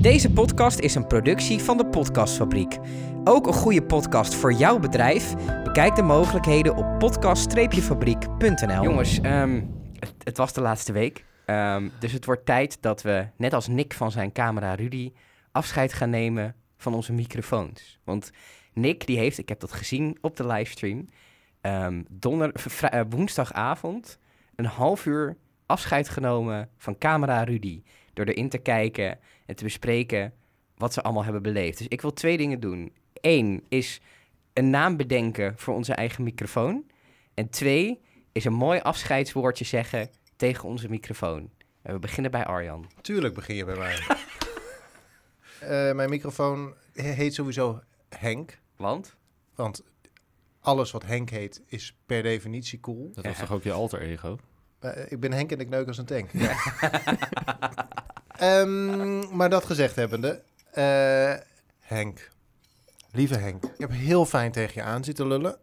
Deze podcast is een productie van de Podcastfabriek. Ook een goede podcast voor jouw bedrijf? Bekijk de mogelijkheden op podcast-fabriek.nl. Jongens, ehm, het, was de laatste week. Ehm, dus het wordt tijd dat we, net als Nick van zijn camera Rudy, afscheid gaan nemen van onze microfoons. Want Nick, die heeft, ik heb dat gezien op de livestream, ehm, donder, eh, woensdagavond een half uur afscheid genomen van camera Rudy. Door erin te kijken en te bespreken wat ze allemaal hebben beleefd. Dus ik wil twee dingen doen. Eén is een naam bedenken voor onze eigen microfoon. En twee is een mooi afscheidswoordje zeggen tegen onze microfoon. En we beginnen bij Arjan. Tuurlijk begin je bij mij. Eh, mijn microfoon he- heet sowieso Henk. Want? Want alles wat Henk heet is per definitie cool. Dat was toch ook je alter ego? Eh, ik ben Henk en ik neuk als een tank. Ja. Ehm, maar dat gezegd hebbende, eh, Henk. Lieve Henk, ik heb heel fijn tegen je aan zitten lullen.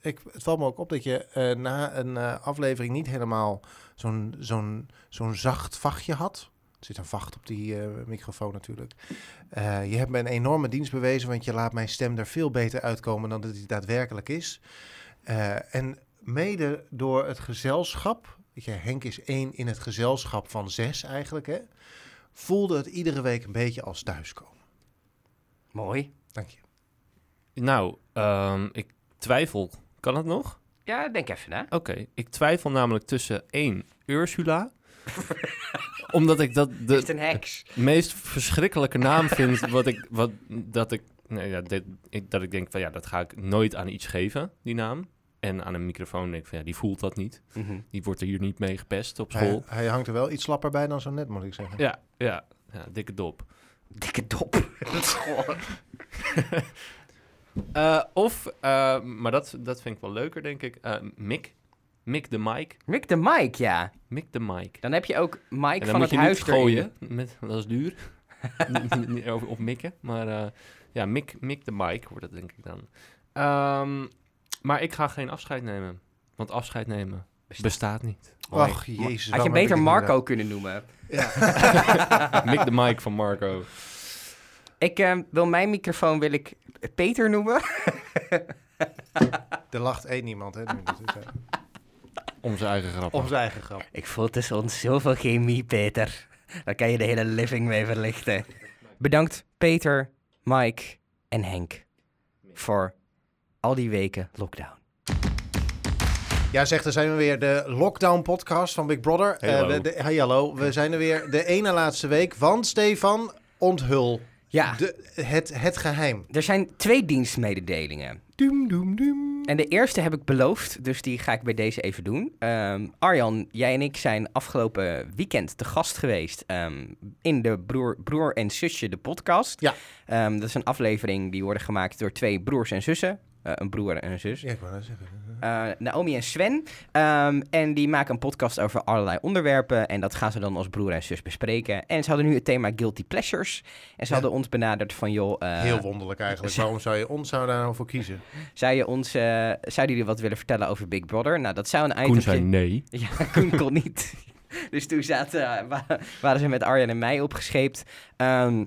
Ik, het valt me ook op dat je eh, na een eh, aflevering niet helemaal zo'n zo'n zo'n zacht vachtje had. Er zit een vacht op die microfoon natuurlijk. Je hebt me een enorme dienst bewezen, want je laat mijn stem er veel beter uitkomen dan dat die daadwerkelijk is. En mede door het gezelschap, weet je, Henk is één in het gezelschap van zes eigenlijk, hè, voelde het iedere week een beetje als thuiskomen. Mooi. Dank je. Nou, ehm, ik twijfel. Kan het nog? Ja, denk even na. Oké, ik twijfel namelijk tussen één Ursula. omdat ik dat de een heks? meest verschrikkelijke naam vind. Wat ik, wat, dat ik, nee, ja, dit, ik, dat ik denk van ja, dat ga ik nooit aan iets geven, die naam. En aan een microfoon denk ik van ja, die voelt dat niet. Mhm. Die wordt er hier niet mee gepest op school. hij hangt er wel iets slapper bij dan zo net, moet ik zeggen. Ja, ja, ja, dikke dop. Dikke dop. Eh, of, eh, maar dat, dat vind ik wel leuker, denk ik. eh Mick. Mick de Mike. Mick de Mike, ja. Mick de Mike. Dan heb je ook Mike En dan van moet het je huis gooien, met, dat is duur. Niet- niet- op mikken, maar eh, ja, Mick, Mick de Mike wordt het denk ik dan. Ehm, maar ik ga geen afscheid nemen, want afscheid nemen Bestaat. bestaat niet. Ach, jezus. Had je beter Marco kunnen noemen. Mick de Mike van Marco. Ik eh, wil mijn microfoon wil ik Peter noemen. Er lacht één iemand, hè? eh, Om zijn eigen grap. Op zijn eigen grap. Ik voel tussen ons zoveel chemie, Peter. Daar kan je de hele living mee verlichten. Bedankt Peter, Mike en Henk voor al die weken lockdown. Ja, zegt, er zijn we weer. De Lockdown podcast van Big Brother. Hey, Eh, hallo. we, de, hey, hallo. We zijn er weer de ene laatste week. Want, Stefan, onthul Ja, de, het, het geheim. er zijn twee dienstmededelingen. Doem, doem, doem. En de eerste heb ik beloofd, dus die ga ik bij deze even doen. Ehm, Arjan, jij en ik zijn afgelopen weekend te gast geweest ehm, in de Broer, Broer en Zusje, de podcast. Ja. Ehm, dat is een aflevering die worden gemaakt door twee broers en zussen. Eh, een broer en een zus. Ja, ik wou net zeggen. Eh, Naomi en Sven. Ehm, en die maken een podcast over allerlei onderwerpen. En dat gaan ze dan als broer en zus bespreken. En ze hadden nu het thema Guilty Pleasures. En ze Ja. hadden ons benaderd van, joh... eh, Heel wonderlijk eigenlijk. Waarom zou je ons zou daar nou voor kiezen? zou je ons, eh, zouden jullie wat willen vertellen over Big Brother? Nou, dat zou een Koen item. zei nee. Ja, Koen kon niet. Dus toen zaten, wa- waren ze met Arjan en mij opgescheept. Ehm,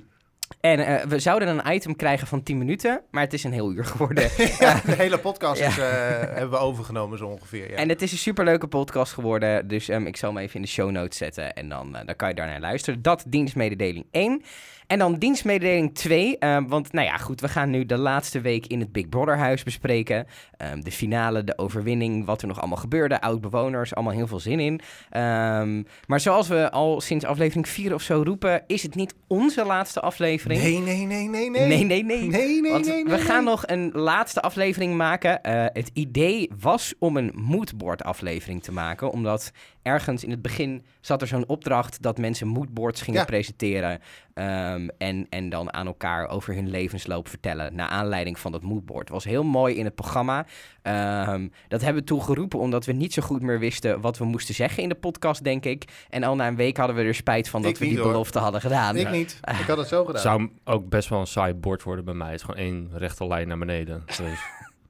en eh, we zouden een item krijgen van 10 minuten, maar het is een heel uur geworden. ja, de hele podcast Ja. is, eh, hebben we overgenomen zo ongeveer. Ja. En het is een superleuke podcast geworden, dus ehm, ik zal hem even in de show notes zetten en dan, eh, dan kan je daarnaar luisteren. Dat dienstmededeling 1. En dan dienstmededeling 2, ehm, want nou ja, goed, we gaan nu de laatste week in het Big Brother huis bespreken. Ehm, de finale, de overwinning, wat er nog allemaal gebeurde, oud-bewoners, allemaal heel veel zin in. Ehm, maar zoals we al sinds aflevering 4 of zo roepen, is het niet onze laatste aflevering. nee, nee, nee, nee, nee. nee, nee. nee. Nee, nee, Want nee, we nee, gaan nee. nog een laatste aflevering maken. Eh, het idee was om een moodboard aflevering te maken. Omdat ergens in het begin zat er zo'n opdracht dat mensen moodboards gingen Ja. presenteren. ehm, en, en dan aan elkaar over hun levensloop vertellen. Naar aanleiding van dat moodboard. Was heel mooi in het programma. Ehm, dat hebben we toen geroepen omdat we niet zo goed meer wisten wat we moesten zeggen in de podcast, denk ik. En al na een week hadden we er spijt van dat Ik we niet, die hoor. belofte hadden gedaan. Ik niet. Ik had het zo gedaan. Zou ook best wel een saai bord worden bij mij. Het is gewoon één rechte lijn naar beneden. Dus.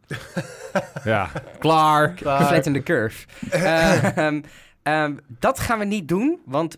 ja, klaar. Klaar. Flatten the curve. Ehm, ehm, dat gaan we niet doen, want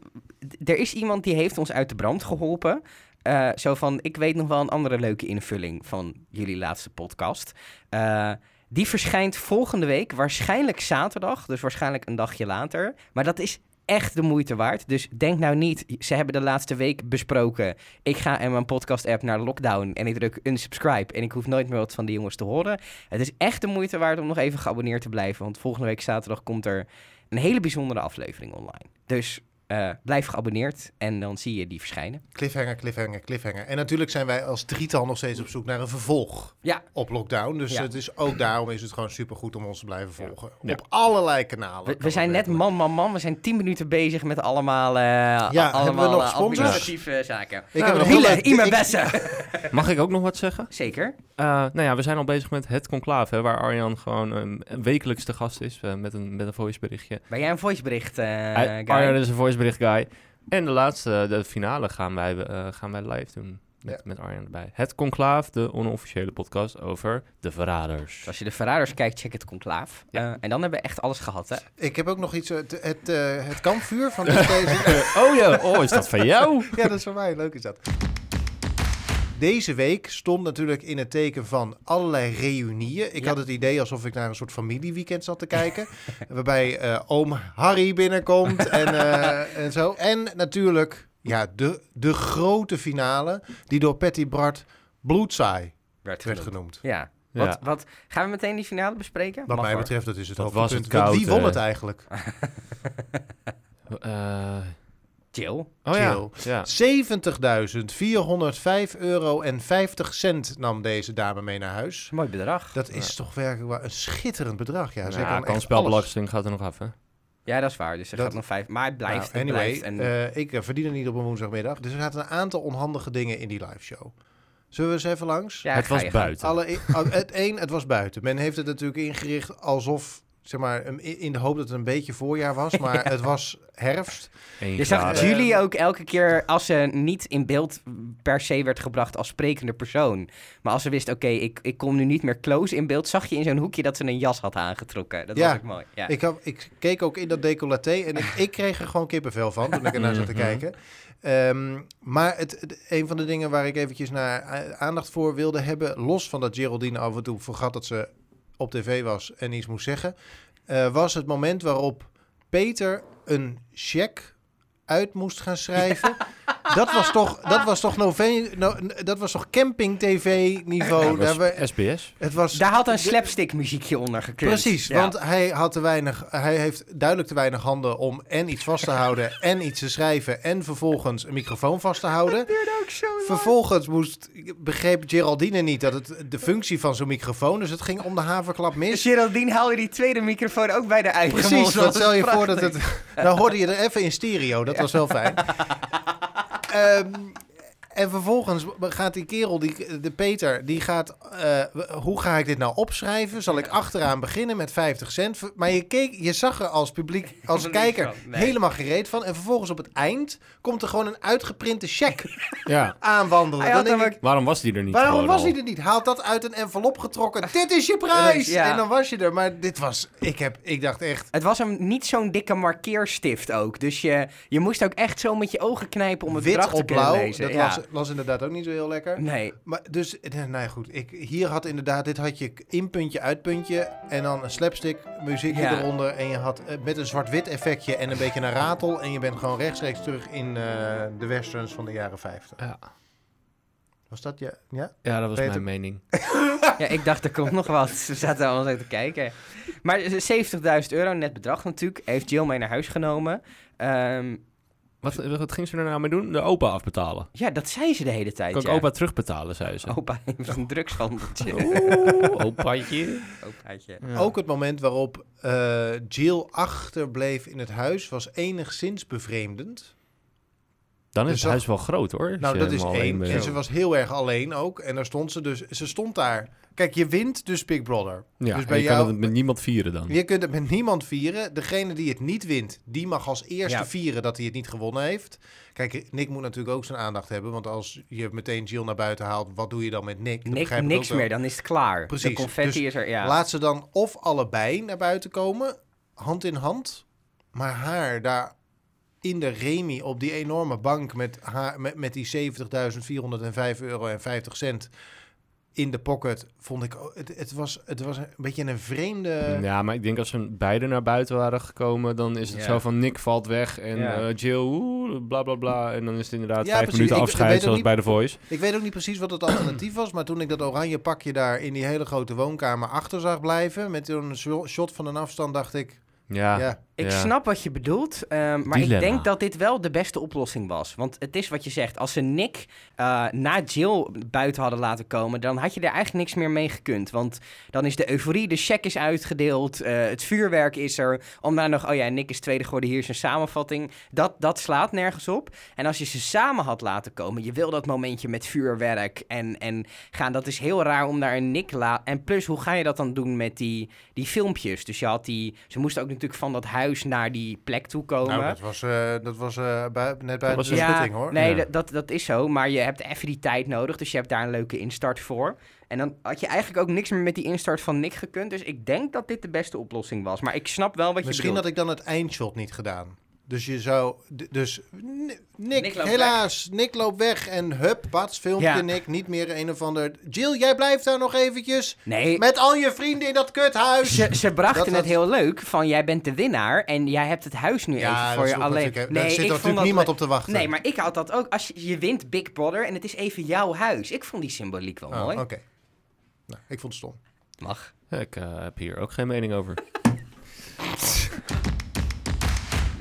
er is iemand die heeft ons uit de brand geholpen. eh, zo van, ik weet nog wel een andere leuke invulling van jullie laatste podcast. Eh, die verschijnt volgende week, waarschijnlijk zaterdag, dus waarschijnlijk een dagje later. Maar dat is echt de moeite waard. Dus denk nou niet, ze hebben de laatste week besproken. Ik ga in mijn podcast-app naar lockdown en ik druk unsubscribe. En ik hoef nooit meer wat van die jongens te horen. Het is echt de moeite waard om nog even geabonneerd te blijven. Want volgende week zaterdag komt er een hele bijzondere aflevering online. Dus uh, blijf geabonneerd en dan zie je die verschijnen. Cliffhanger, cliffhanger, cliffhanger. En natuurlijk zijn wij als drietal nog steeds op zoek naar een vervolg ja. op lockdown. Dus ja. het is ook daarom is het gewoon supergoed om ons te blijven volgen. Ja. Op allerlei kanalen. We, we zijn net man, man, man. We zijn tien minuten bezig met allemaal, uh, ja, allemaal we nog uh, administratieve zaken. Ik nou, heb een hele Ime Bessen. Mag ik ook nog wat zeggen? Zeker. Uh, nou ja, we zijn al bezig met het conclave, waar Arjan gewoon een wekelijks te gast is met, een, met een voiceberichtje. Ben jij een voicebericht uh, guy? Arjan is een voicebericht guy. En de laatste, de finale, gaan wij, uh, gaan wij live doen. Met, ja. met Arjan erbij. Het Conclaaf, de onofficiële podcast over de verraders. Als je de verraders kijkt, check het Conclaaf. Ja. Uh, en dan hebben we echt alles gehad, hè? Ik heb ook nog iets, het, het, uh, het kampvuur van deze... oh ja, oh, is dat van jou? ja, dat is van mij. Leuk is dat. Deze week stond natuurlijk in het teken van allerlei reunieën. Ik ja. had het idee alsof ik naar een soort familieweekend zat te kijken. waarbij uh, oom Harry binnenkomt en, uh, en zo. En natuurlijk ja, de, de grote finale die door Patty Bart bloedsaai werd, werd genoemd. Ja. Wat, ja. wat, gaan we meteen die finale bespreken? Wat Mag mij betreft, dat is het hoofdpunt. Wie won het eigenlijk? uh, Jill. Oh Jill. ja. ja. 70.405 euro en 50 cent nam deze dame mee naar huis. Mooi bedrag. Dat is ja. toch werkelijk een schitterend bedrag. Ja, ja kansspelbelasting gaat er nog af, hè? Ja, dat is waar. Dus er dat... gaat nog vijf. Maar het blijft. Nou, anyway, het blijft en... uh, ik uh, verdien het niet op een woensdagmiddag. Dus er zaten een aantal onhandige dingen in die live show. Zullen we eens even langs? Ja, het was buiten. Alle, het één, het was buiten. Men heeft het natuurlijk ingericht alsof zeg maar, in de hoop dat het een beetje voorjaar was, maar ja. het was herfst. Je zag Julie ook elke keer, als ze niet in beeld per se werd gebracht als sprekende persoon, maar als ze wist, oké, okay, ik, ik kom nu niet meer close in beeld, zag je in zo'n hoekje dat ze een jas had aangetrokken. Dat ja. was ook mooi. Ja. Ik, had, ik keek ook in dat decolleté en ik, ik kreeg er gewoon kippenvel van toen ik ernaar zat te kijken. Um, maar het, het, een van de dingen waar ik eventjes naar aandacht voor wilde hebben, los van dat Geraldine af en toe vergat dat ze op tv was en iets moest zeggen, uh, was het moment waarop Peter een cheque uit moest gaan schrijven. Ja. Dat was toch, dat was toch, nove, no, dat was toch camping tv niveau. Ja, we, SBS. Het was, Daar had een slapstick muziekje onder gekund. Precies, ja. want hij had te weinig, hij heeft duidelijk te weinig handen om en iets vast te houden en iets te schrijven en vervolgens een microfoon vast te houden. Dat duurde ook zo lang. Vervolgens moest, begreep Geraldine niet dat het de functie van zo'n microfoon, dus het ging om de haverklap mis. Geraldine haalde die tweede microfoon ook bij de eigen Precies, wat stel je voor dat het, nou hoorde je er even in stereo, dat was wel fijn. um, en vervolgens gaat die kerel, die, de Peter, die gaat... Uh, hoe ga ik dit nou opschrijven? Zal ik achteraan beginnen met 50 cent? Maar je, keek, je zag er als publiek, als kijker, nee. helemaal gereed van. En vervolgens op het eind komt er gewoon een uitgeprinte cheque ja. aanwandelen. Dan ik, waarom was die er niet? Waarom was hij er niet? Haalt dat uit een envelop getrokken. dit is je prijs! Ja. En dan was je er. Maar dit was... Ik, heb, ik dacht echt... Het was hem niet zo'n dikke markeerstift ook. Dus je, je moest ook echt zo met je ogen knijpen om het Wit te op blauw, kunnen lezen. Dat ja. was, was inderdaad ook niet zo heel lekker. Nee. Maar dus, nou goed, ik, hier had inderdaad, dit had je inpuntje, uitpuntje en dan een slapstick muziekje ja. eronder. En je had uh, met een zwart-wit effectje en een beetje een ratel. En je bent gewoon rechtstreeks terug in uh, de westerns van de jaren 50. Ja. Was dat ja? Ja, ja dat was Peter? mijn mening. ja, ik dacht er komt nog wat. Ze zaten allemaal zo te kijken. Maar 70.000 euro, net bedrag natuurlijk, heeft Jill mee naar huis genomen. Um, wat, wat ging ze er nou mee doen? De opa afbetalen? Ja, dat zei ze de hele tijd. Kan ik ja. opa terugbetalen, zei ze. Opa heeft een drugshandeltje. Oeh, opaatje. Opaatje. Ja. Ook het moment waarop uh, Jill achterbleef in het huis was enigszins bevreemdend. Dan is dus het huis wel groot hoor. Nou, dat is één. En ze was heel erg alleen ook. En daar stond ze dus. Ze stond daar. Kijk, je wint dus Big Brother. Ja, dus bij je jou, kan het met niemand vieren dan. Je kunt het met niemand vieren. Degene die het niet wint, die mag als eerste ja. vieren dat hij het niet gewonnen heeft. Kijk, Nick moet natuurlijk ook zijn aandacht hebben. Want als je meteen Jill naar buiten haalt, wat doe je dan met Nick? Nick niks meer, dan is het klaar. Precies. De confetti dus is er, ja. Laat ze dan of allebei naar buiten komen, hand in hand. Maar haar daar in de Remi op die enorme bank met, haar, met, met die 70.405 euro en 50 cent in de pocket, vond ik... Het, het, was, het was een beetje een vreemde... Ja, maar ik denk als ze beide naar buiten waren gekomen, dan is het zo van Nick valt weg en Ja. eh, Jill, oeh, bla bla bla. En dan is het inderdaad Ja, vijf precies. minuten ik afscheid, zoals niet- bij The Voice. Ik weet ook niet precies wat het alternatief was, maar toen ik dat oranje pakje daar in die hele grote woonkamer achter zag blijven, met zo'n sho- shot van een afstand, dacht ik, Ja, ja, Ik Ja. snap wat je bedoelt, ehm, maar ik denk dat dit wel de beste oplossing was. Want het is wat je zegt, als ze Nick eh, na Jill buiten hadden laten komen, dan had je er eigenlijk niks meer mee gekund. Want dan is de euforie, de check is uitgedeeld, eh, het vuurwerk is er. Om daar nog, oh ja, Nick is tweede geworden, hier is een samenvatting. Dat, dat slaat nergens op. En als je ze samen had laten komen, je wil dat momentje met vuurwerk en, en gaan, dat is heel raar om daar een Nick la En plus, hoe ga je dat dan doen met die, die filmpjes? Dus je had die, ze moesten ook natuurlijk van dat huis naar die plek toe komen. nou, dat was, eh, dat was eh, net was de een- schutting, hoor. Nee, Ja. dat- dat, is zo. Maar je hebt even die tijd nodig. Dus je hebt daar een leuke instart voor. En dan had je eigenlijk ook niks meer met die instart van Nick gekund. Dus ik denk dat dit de beste oplossing was. Maar ik snap wel wat je Misschien had ik dan het eindshot niet gedaan. Dus je zou... Dus Nick, helaas, Nick loopt weg en hup, pats, filmpje Ja. Nick. Niet meer een of ander... Jill, jij blijft daar nog eventjes Nee, met al je vrienden in dat kuthuis. ze, ze brachten Dat het heel leuk. Van jij bent de winnaar. En jij hebt het huis nu ja, even voor dat je alleen. natuurlijk- Daar zit er ik vond natuurlijk dat niemand op te wachten. Nee, maar ik had dat ook. Als je, je wint Big Brother en het is even jouw huis. Ik vond die symboliek wel Oh, mooi. Oké. Nou, ik vond het stom. Mag. Ja, ik eh, heb hier ook geen mening over.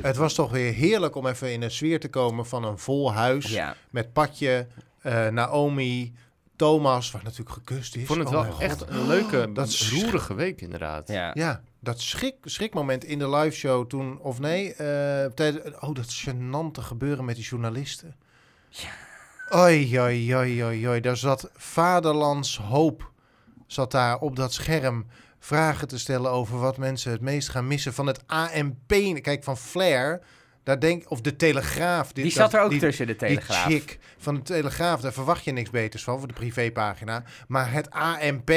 Het was toch weer heerlijk om even in de sfeer te komen van een vol huis. Ja. Met Patje, eh, Naomi, Thomas, waar natuurlijk gekust is. Ik vond het Oh wel echt een leuke, dat is- roerige week inderdaad. Ja. Ja, dat schrik, schrikmoment in de live show toen, of nee, eh, tijdens, oh, dat gênante gebeuren met die journalisten. Ja. Oi, oi, oi, oi, oi. Daar zat vaderlands hoop, zat daar op dat scherm vragen te stellen over wat mensen het meest gaan missen van het ANP. Kijk, van Flair, daar denk, of de Telegraaf. Die dit- zat er ook die- tussen, de Telegraaf. Die chick van de Telegraaf, daar verwacht je niks beters van, voor de privépagina. Maar het ANP,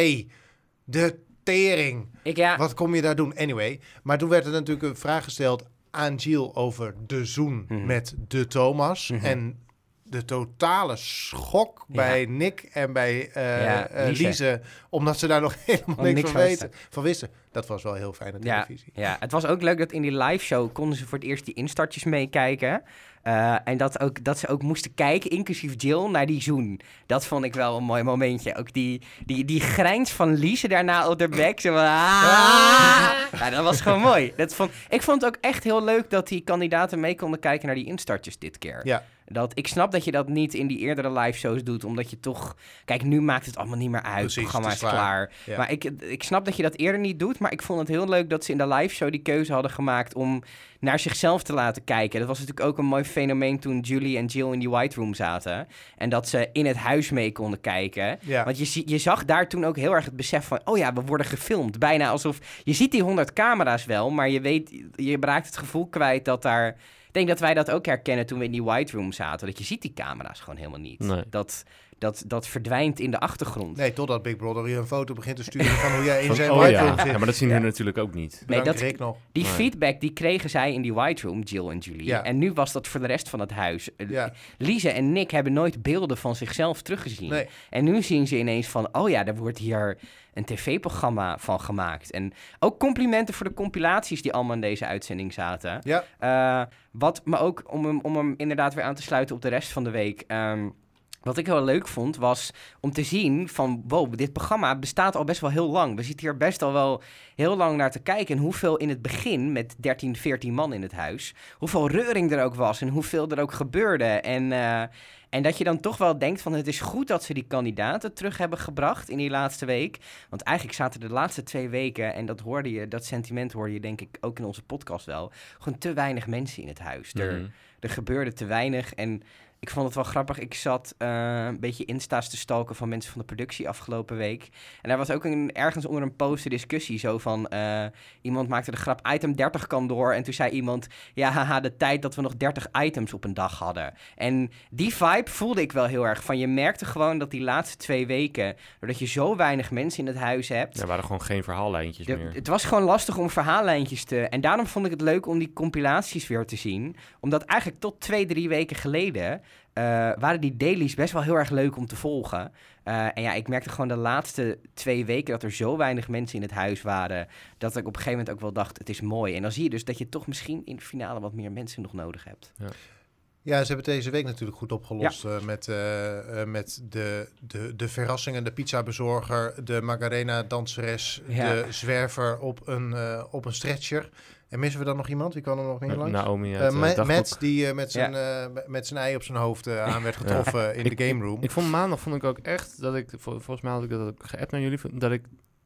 de tering. Ik, ja, Wat kom je daar doen? Anyway. Maar toen werd er natuurlijk een vraag gesteld aan Jill over de zoen Mhm. met de Thomas. Mhm. En de totale schok bij Nick en bij eh Ja, eh, Lise. Lise. Omdat ze daar nog helemaal niks, niks van, weten, van wisten. Dat was wel heel fijne Ja, televisie. ja, het was ook leuk dat in die live show konden ze voor het eerst die instartjes meekijken. Eh, en dat, ook, dat ze ook moesten kijken, inclusief Jill, naar die zoen. Dat vond ik wel een mooi momentje. Ook die, die, die grijns van Lise daarna op de bek. Zo van, ah! Ja, dat was gewoon mooi. Dat vond, ik vond het ook echt heel leuk dat die kandidaten mee konden kijken naar die instartjes dit keer. Ja. Dat, ik snap dat je dat niet in die eerdere live shows doet, omdat je toch... Kijk, nu maakt het allemaal niet meer uit. Precies, het programma is klaar. klaar. Ja. Maar ik, ik snap dat je dat eerder niet doet, maar ik vond het heel leuk dat ze in de live show die keuze hadden gemaakt om naar zichzelf te laten kijken. Dat was natuurlijk ook een mooi fenomeen toen Julie en Jill in die White Room zaten. En dat ze in het huis mee konden kijken. Ja. Want je, je zag daar toen ook heel erg het besef van... oh ja, we worden gefilmd. Bijna alsof... Je ziet die honderd camera's wel, maar je weet... je raakt het gevoel kwijt dat daar... Ik denk dat wij dat ook herkennen toen we in die White Room zaten. Dat je ziet die camera's gewoon helemaal niet. Nee. Dat, dat, dat verdwijnt in de achtergrond. Nee, totdat Big Brother je een foto begint te sturen van hoe jij in Van- zijn oh white ja. room zit. ja, maar dat zien Ja. hun natuurlijk ook niet. Nee, dat- nog. Die Nee. feedback die kregen zij in die White Room, Jill en Julie. Ja. En nu was dat voor de rest van het huis. Eh, Ja. Lise en Nick hebben nooit beelden van zichzelf teruggezien. Nee. En nu zien ze ineens van, oh ja, er wordt hier een tv-programma van gemaakt. En ook complimenten voor de compilaties die allemaal in deze uitzending zaten. Ja. Eh, wat me ook, om hem, om hem inderdaad weer aan te sluiten op de rest van de week... ehm, wat ik heel leuk vond, was om te zien van... wow, dit programma bestaat al best wel heel lang. We zitten hier best al wel heel lang naar te kijken. En hoeveel in het begin, met 13, 14 man in het huis... hoeveel reuring er ook was en hoeveel er ook gebeurde. En, eh, en dat je dan toch wel denkt van... het is goed dat ze die kandidaten terug hebben gebracht in die laatste week. Want eigenlijk zaten de laatste twee weken... en dat hoorde je, dat sentiment hoorde je denk ik ook in onze podcast wel... gewoon te weinig mensen in het huis. Er, Mhm. er gebeurde te weinig en ik vond het wel grappig. Ik zat eh, een beetje insta's te stalken van mensen van de productie afgelopen week. En daar was ook een, ergens onder een post een discussie zo van... eh, iemand maakte de grap, item 30 kan door. En toen zei iemand, ja haha, de tijd dat we nog 30 items op een dag hadden. En die vibe voelde ik wel heel erg van. Je merkte gewoon dat die laatste twee weken... doordat je zo weinig mensen in het huis hebt... Er waren gewoon geen verhaallijntjes De- meer. het was gewoon lastig om verhaallijntjes te... En daarom vond ik het leuk om die compilaties weer te zien. Omdat eigenlijk tot twee, drie weken geleden... eh, waren die dailies best wel heel erg leuk om te volgen. Eh, en ja, ik merkte gewoon de laatste twee weken... dat er zo weinig mensen in het huis waren... dat ik op een gegeven moment ook wel dacht, het is mooi. En dan zie je dus dat je toch misschien in de finale... wat meer mensen nog nodig hebt. Ja, ze hebben het deze week natuurlijk goed opgelost eh, met, eh, eh, met de, de, de verrassingen, de pizzabezorger, de Macarena-danseres, Ja. de zwerver op een, eh, op een stretcher. En missen we dan nog iemand? Wie kan er nog meer Eh, langs? Naomi Eh, uit eh, Ma- Dagboek. Matt, die met, zijn, eh, met zijn ei op zijn hoofd aan werd getroffen in Ik- de game room. Ik vond maandag vond ik ook echt dat ik, vol- volgens mij had ik dat ook geappt naar jullie, dat ik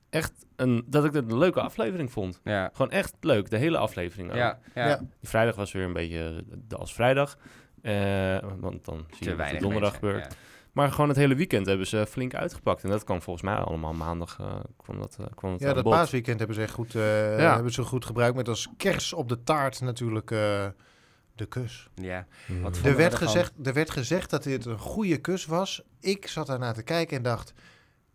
echt een, dat ik het een leuke aflevering vond. Ja, Gewoon echt leuk, de hele aflevering. ja, ja. Ja. Die vrijdag was weer een beetje de als vrijdag. Eh, want dan zie je wat er weinig donderdag gebeurt. Maar gewoon het hele weekend hebben ze flink uitgepakt. En dat kwam volgens mij allemaal maandag. eh, kwam dat, eh, kwam het Ja, aan dat bod. paasweekend hebben ze echt goed, eh, Ja. hebben ze goed gebruikt. Met als kers op de taart natuurlijk eh, de kus. Ja. Mm. Wat Er vonden we werd, gezegd, er werd gezegd dat dit een goede kus was. Ik zat daarna te kijken en dacht,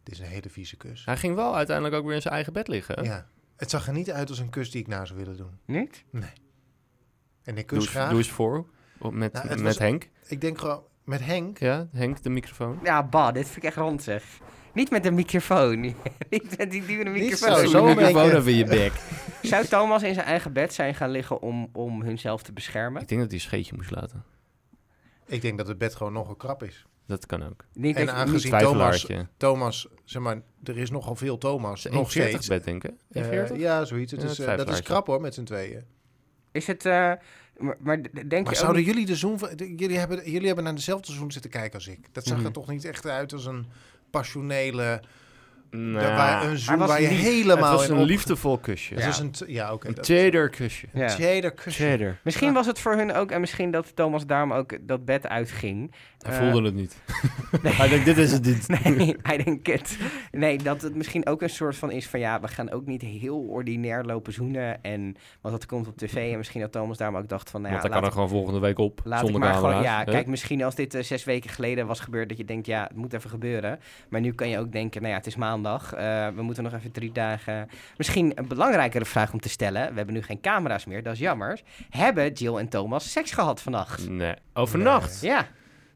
dit is een hele vieze kus. Hij ging wel uiteindelijk ook weer in zijn eigen bed liggen. Ja. Het zag er niet uit als een kus die ik na zou willen doen. Niet? En ik Doe, kus eens- graag. doe eens voor. Met, Nou, met was- Henk. Ik denk gewoon, met Henk. Ja, Henk, de microfoon. Ja, bah, dit vind ik echt rond zeg. Niet met de microfoon. Niet met die dure Niet microfoon. zo, zo even in je bek. Zou Thomas in zijn eigen bed zijn gaan liggen om, om hunzelf te beschermen? Ik denk dat hij een scheetje moest laten. Ik denk dat het bed gewoon nogal krap is. Dat kan ook. Niet En aangezien Thomas. Thomas, zeg maar, er is nogal veel Thomas. Nog Nog steeds. bed, denk ik. Eh, 41? ja, zoiets. Het Ja, is, het eh, dat is krap hoor, met z'n tweeën. Is het... eh, maar, maar denk Maar zouden niet- jullie de Zoom... Jullie hebben, jullie hebben naar dezelfde Zoom zitten kijken als ik. Dat zag Mhm. er toch niet echt uit als een passionele... Nou, waar, een was waar je lief. het helemaal was in een op- liefdevol kusje. Het een... Ja, oké. Een cheddar kusje. Ja. Cheddar kusje. Cheddar. Misschien was het voor hun ook... En misschien dat Thomas daarom ook dat bed uitging. Hij Eh, voelde het niet. nee. Hij denkt, dit is het niet. Nee, hij denkt het. Nee, dat het misschien ook een soort van is van ja, we gaan ook niet heel ordinair lopen zoenen. En want dat komt op tv. En misschien dat Thomas daarom ook dacht van nou ja, Want hij kan er gewoon volgende week op, laat ik zonder maar gewoon. Ja, hè? kijk, misschien als dit eh, zes weken geleden was gebeurd, dat je denkt ja, het moet even gebeuren. Maar nu kan je ook denken, nou ja, het is maandag. Eh, we moeten nog even drie dagen. Misschien een belangrijkere vraag om te stellen. We hebben nu geen camera's meer, dat is jammer. Hebben Jill en Thomas seks gehad vannacht? Nee. Oh, vannacht? Ja,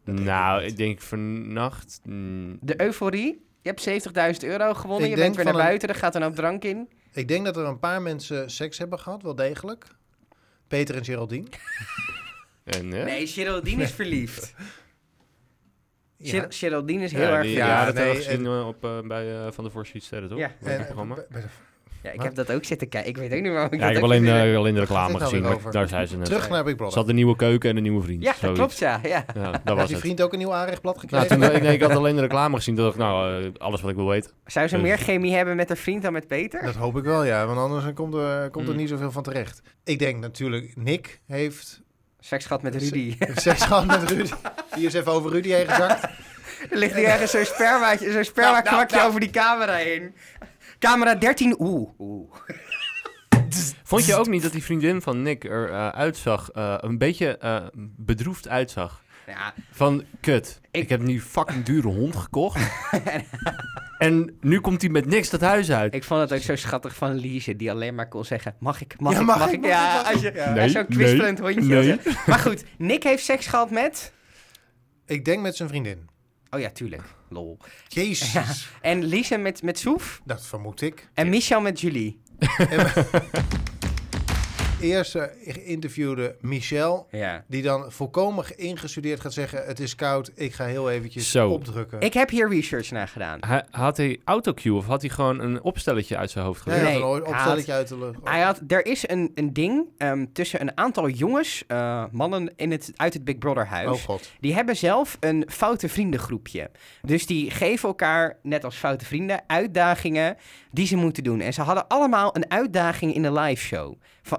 Dat nou, ik denk vannacht... mm, de euforie. Je hebt 70.000 euro gewonnen. Ik je denk bent weer naar van een- buiten. Er gaat een hoop drank in. Ik denk dat er een paar mensen seks hebben gehad, wel degelijk. Peter en Geraldine. en, hè? Nee, Geraldine is verliefd. Ja. Ger- Geraldine is heel ja, erg die- ja, Ja, dat nee, hebben we gezien eh, op, eh, bij eh, Van de Voorschiet Sterren, toch? Ja. En- programma. bij- bij de- Ja, ik Wat? heb dat ook zitten kijken. Ik weet ook niet waarom ik Ja, dat ik heb alleen, de reclame nou gezien, maar daar zei ze net. Terug naar Big Ze Brother. had een nieuwe keuken en een nieuwe vriend. Ja, dat zoiets. klopt, ja. ja. Ja, dat was je het. vriend ook een nieuw aanrechtblad Nou, gekregen? toen, nee, ik had alleen de reclame gezien. Toen dacht ik, nou, alles wat ik wil weten. Zou ze Dus- meer chemie hebben met haar vriend dan met Peter? Dat hoop ik wel, ja. Want anders komt er, komt er Mm. niet zoveel van terecht. Ik denk natuurlijk, Nick heeft Seks gehad met Rudy. seks gehad met Rudy. Die is even over Rudy heen gezakt. er ligt hier ergens zo'n spermaatje, zo'n sperma nou, nou. over die camera heen. Camera 13, oeh. oeh. Vond je ook niet dat die vriendin van Nick er eh, uitzag, eh, een beetje eh, bedroefd uitzag? Ja, Van, kut, ik, Ik- heb nu fucking dure hond gekocht. en nu komt hij met niks dat huis uit. ik vond het ook zo schattig van Lise, die alleen maar kon zeggen, mag ik, mag Ja, ik, mag mag ik, mag Ja, ik, mag als je, Ja. Nee, als zo'n nee, kwispelend hondje. nee. Maar goed, Nick heeft seks gehad met... Ik denk met zijn vriendin. Oh ja, tuurlijk. Lol. Jezus. Ja. En Lise met, met Soef. Dat vermoed ik. En Michel met Julie. Eerst interviewde Michel, Ja. die dan volkomen ingestudeerd gaat zeggen... het is koud, ik ga heel eventjes Zo. opdrukken. Ik heb hier research naar gedaan. Had hij autocue of had hij gewoon een opstelletje uit zijn hoofd hij Nee, had een opstelletje uit de lucht. Hij had, er is een, een ding ehm, tussen een aantal jongens, eh, mannen in het, uit het Big Brother huis. Oh god. Die hebben zelf een foute vriendengroepje. Dus die geven elkaar, net als foute vrienden, uitdagingen die ze moeten doen. En ze hadden allemaal een uitdaging in de live show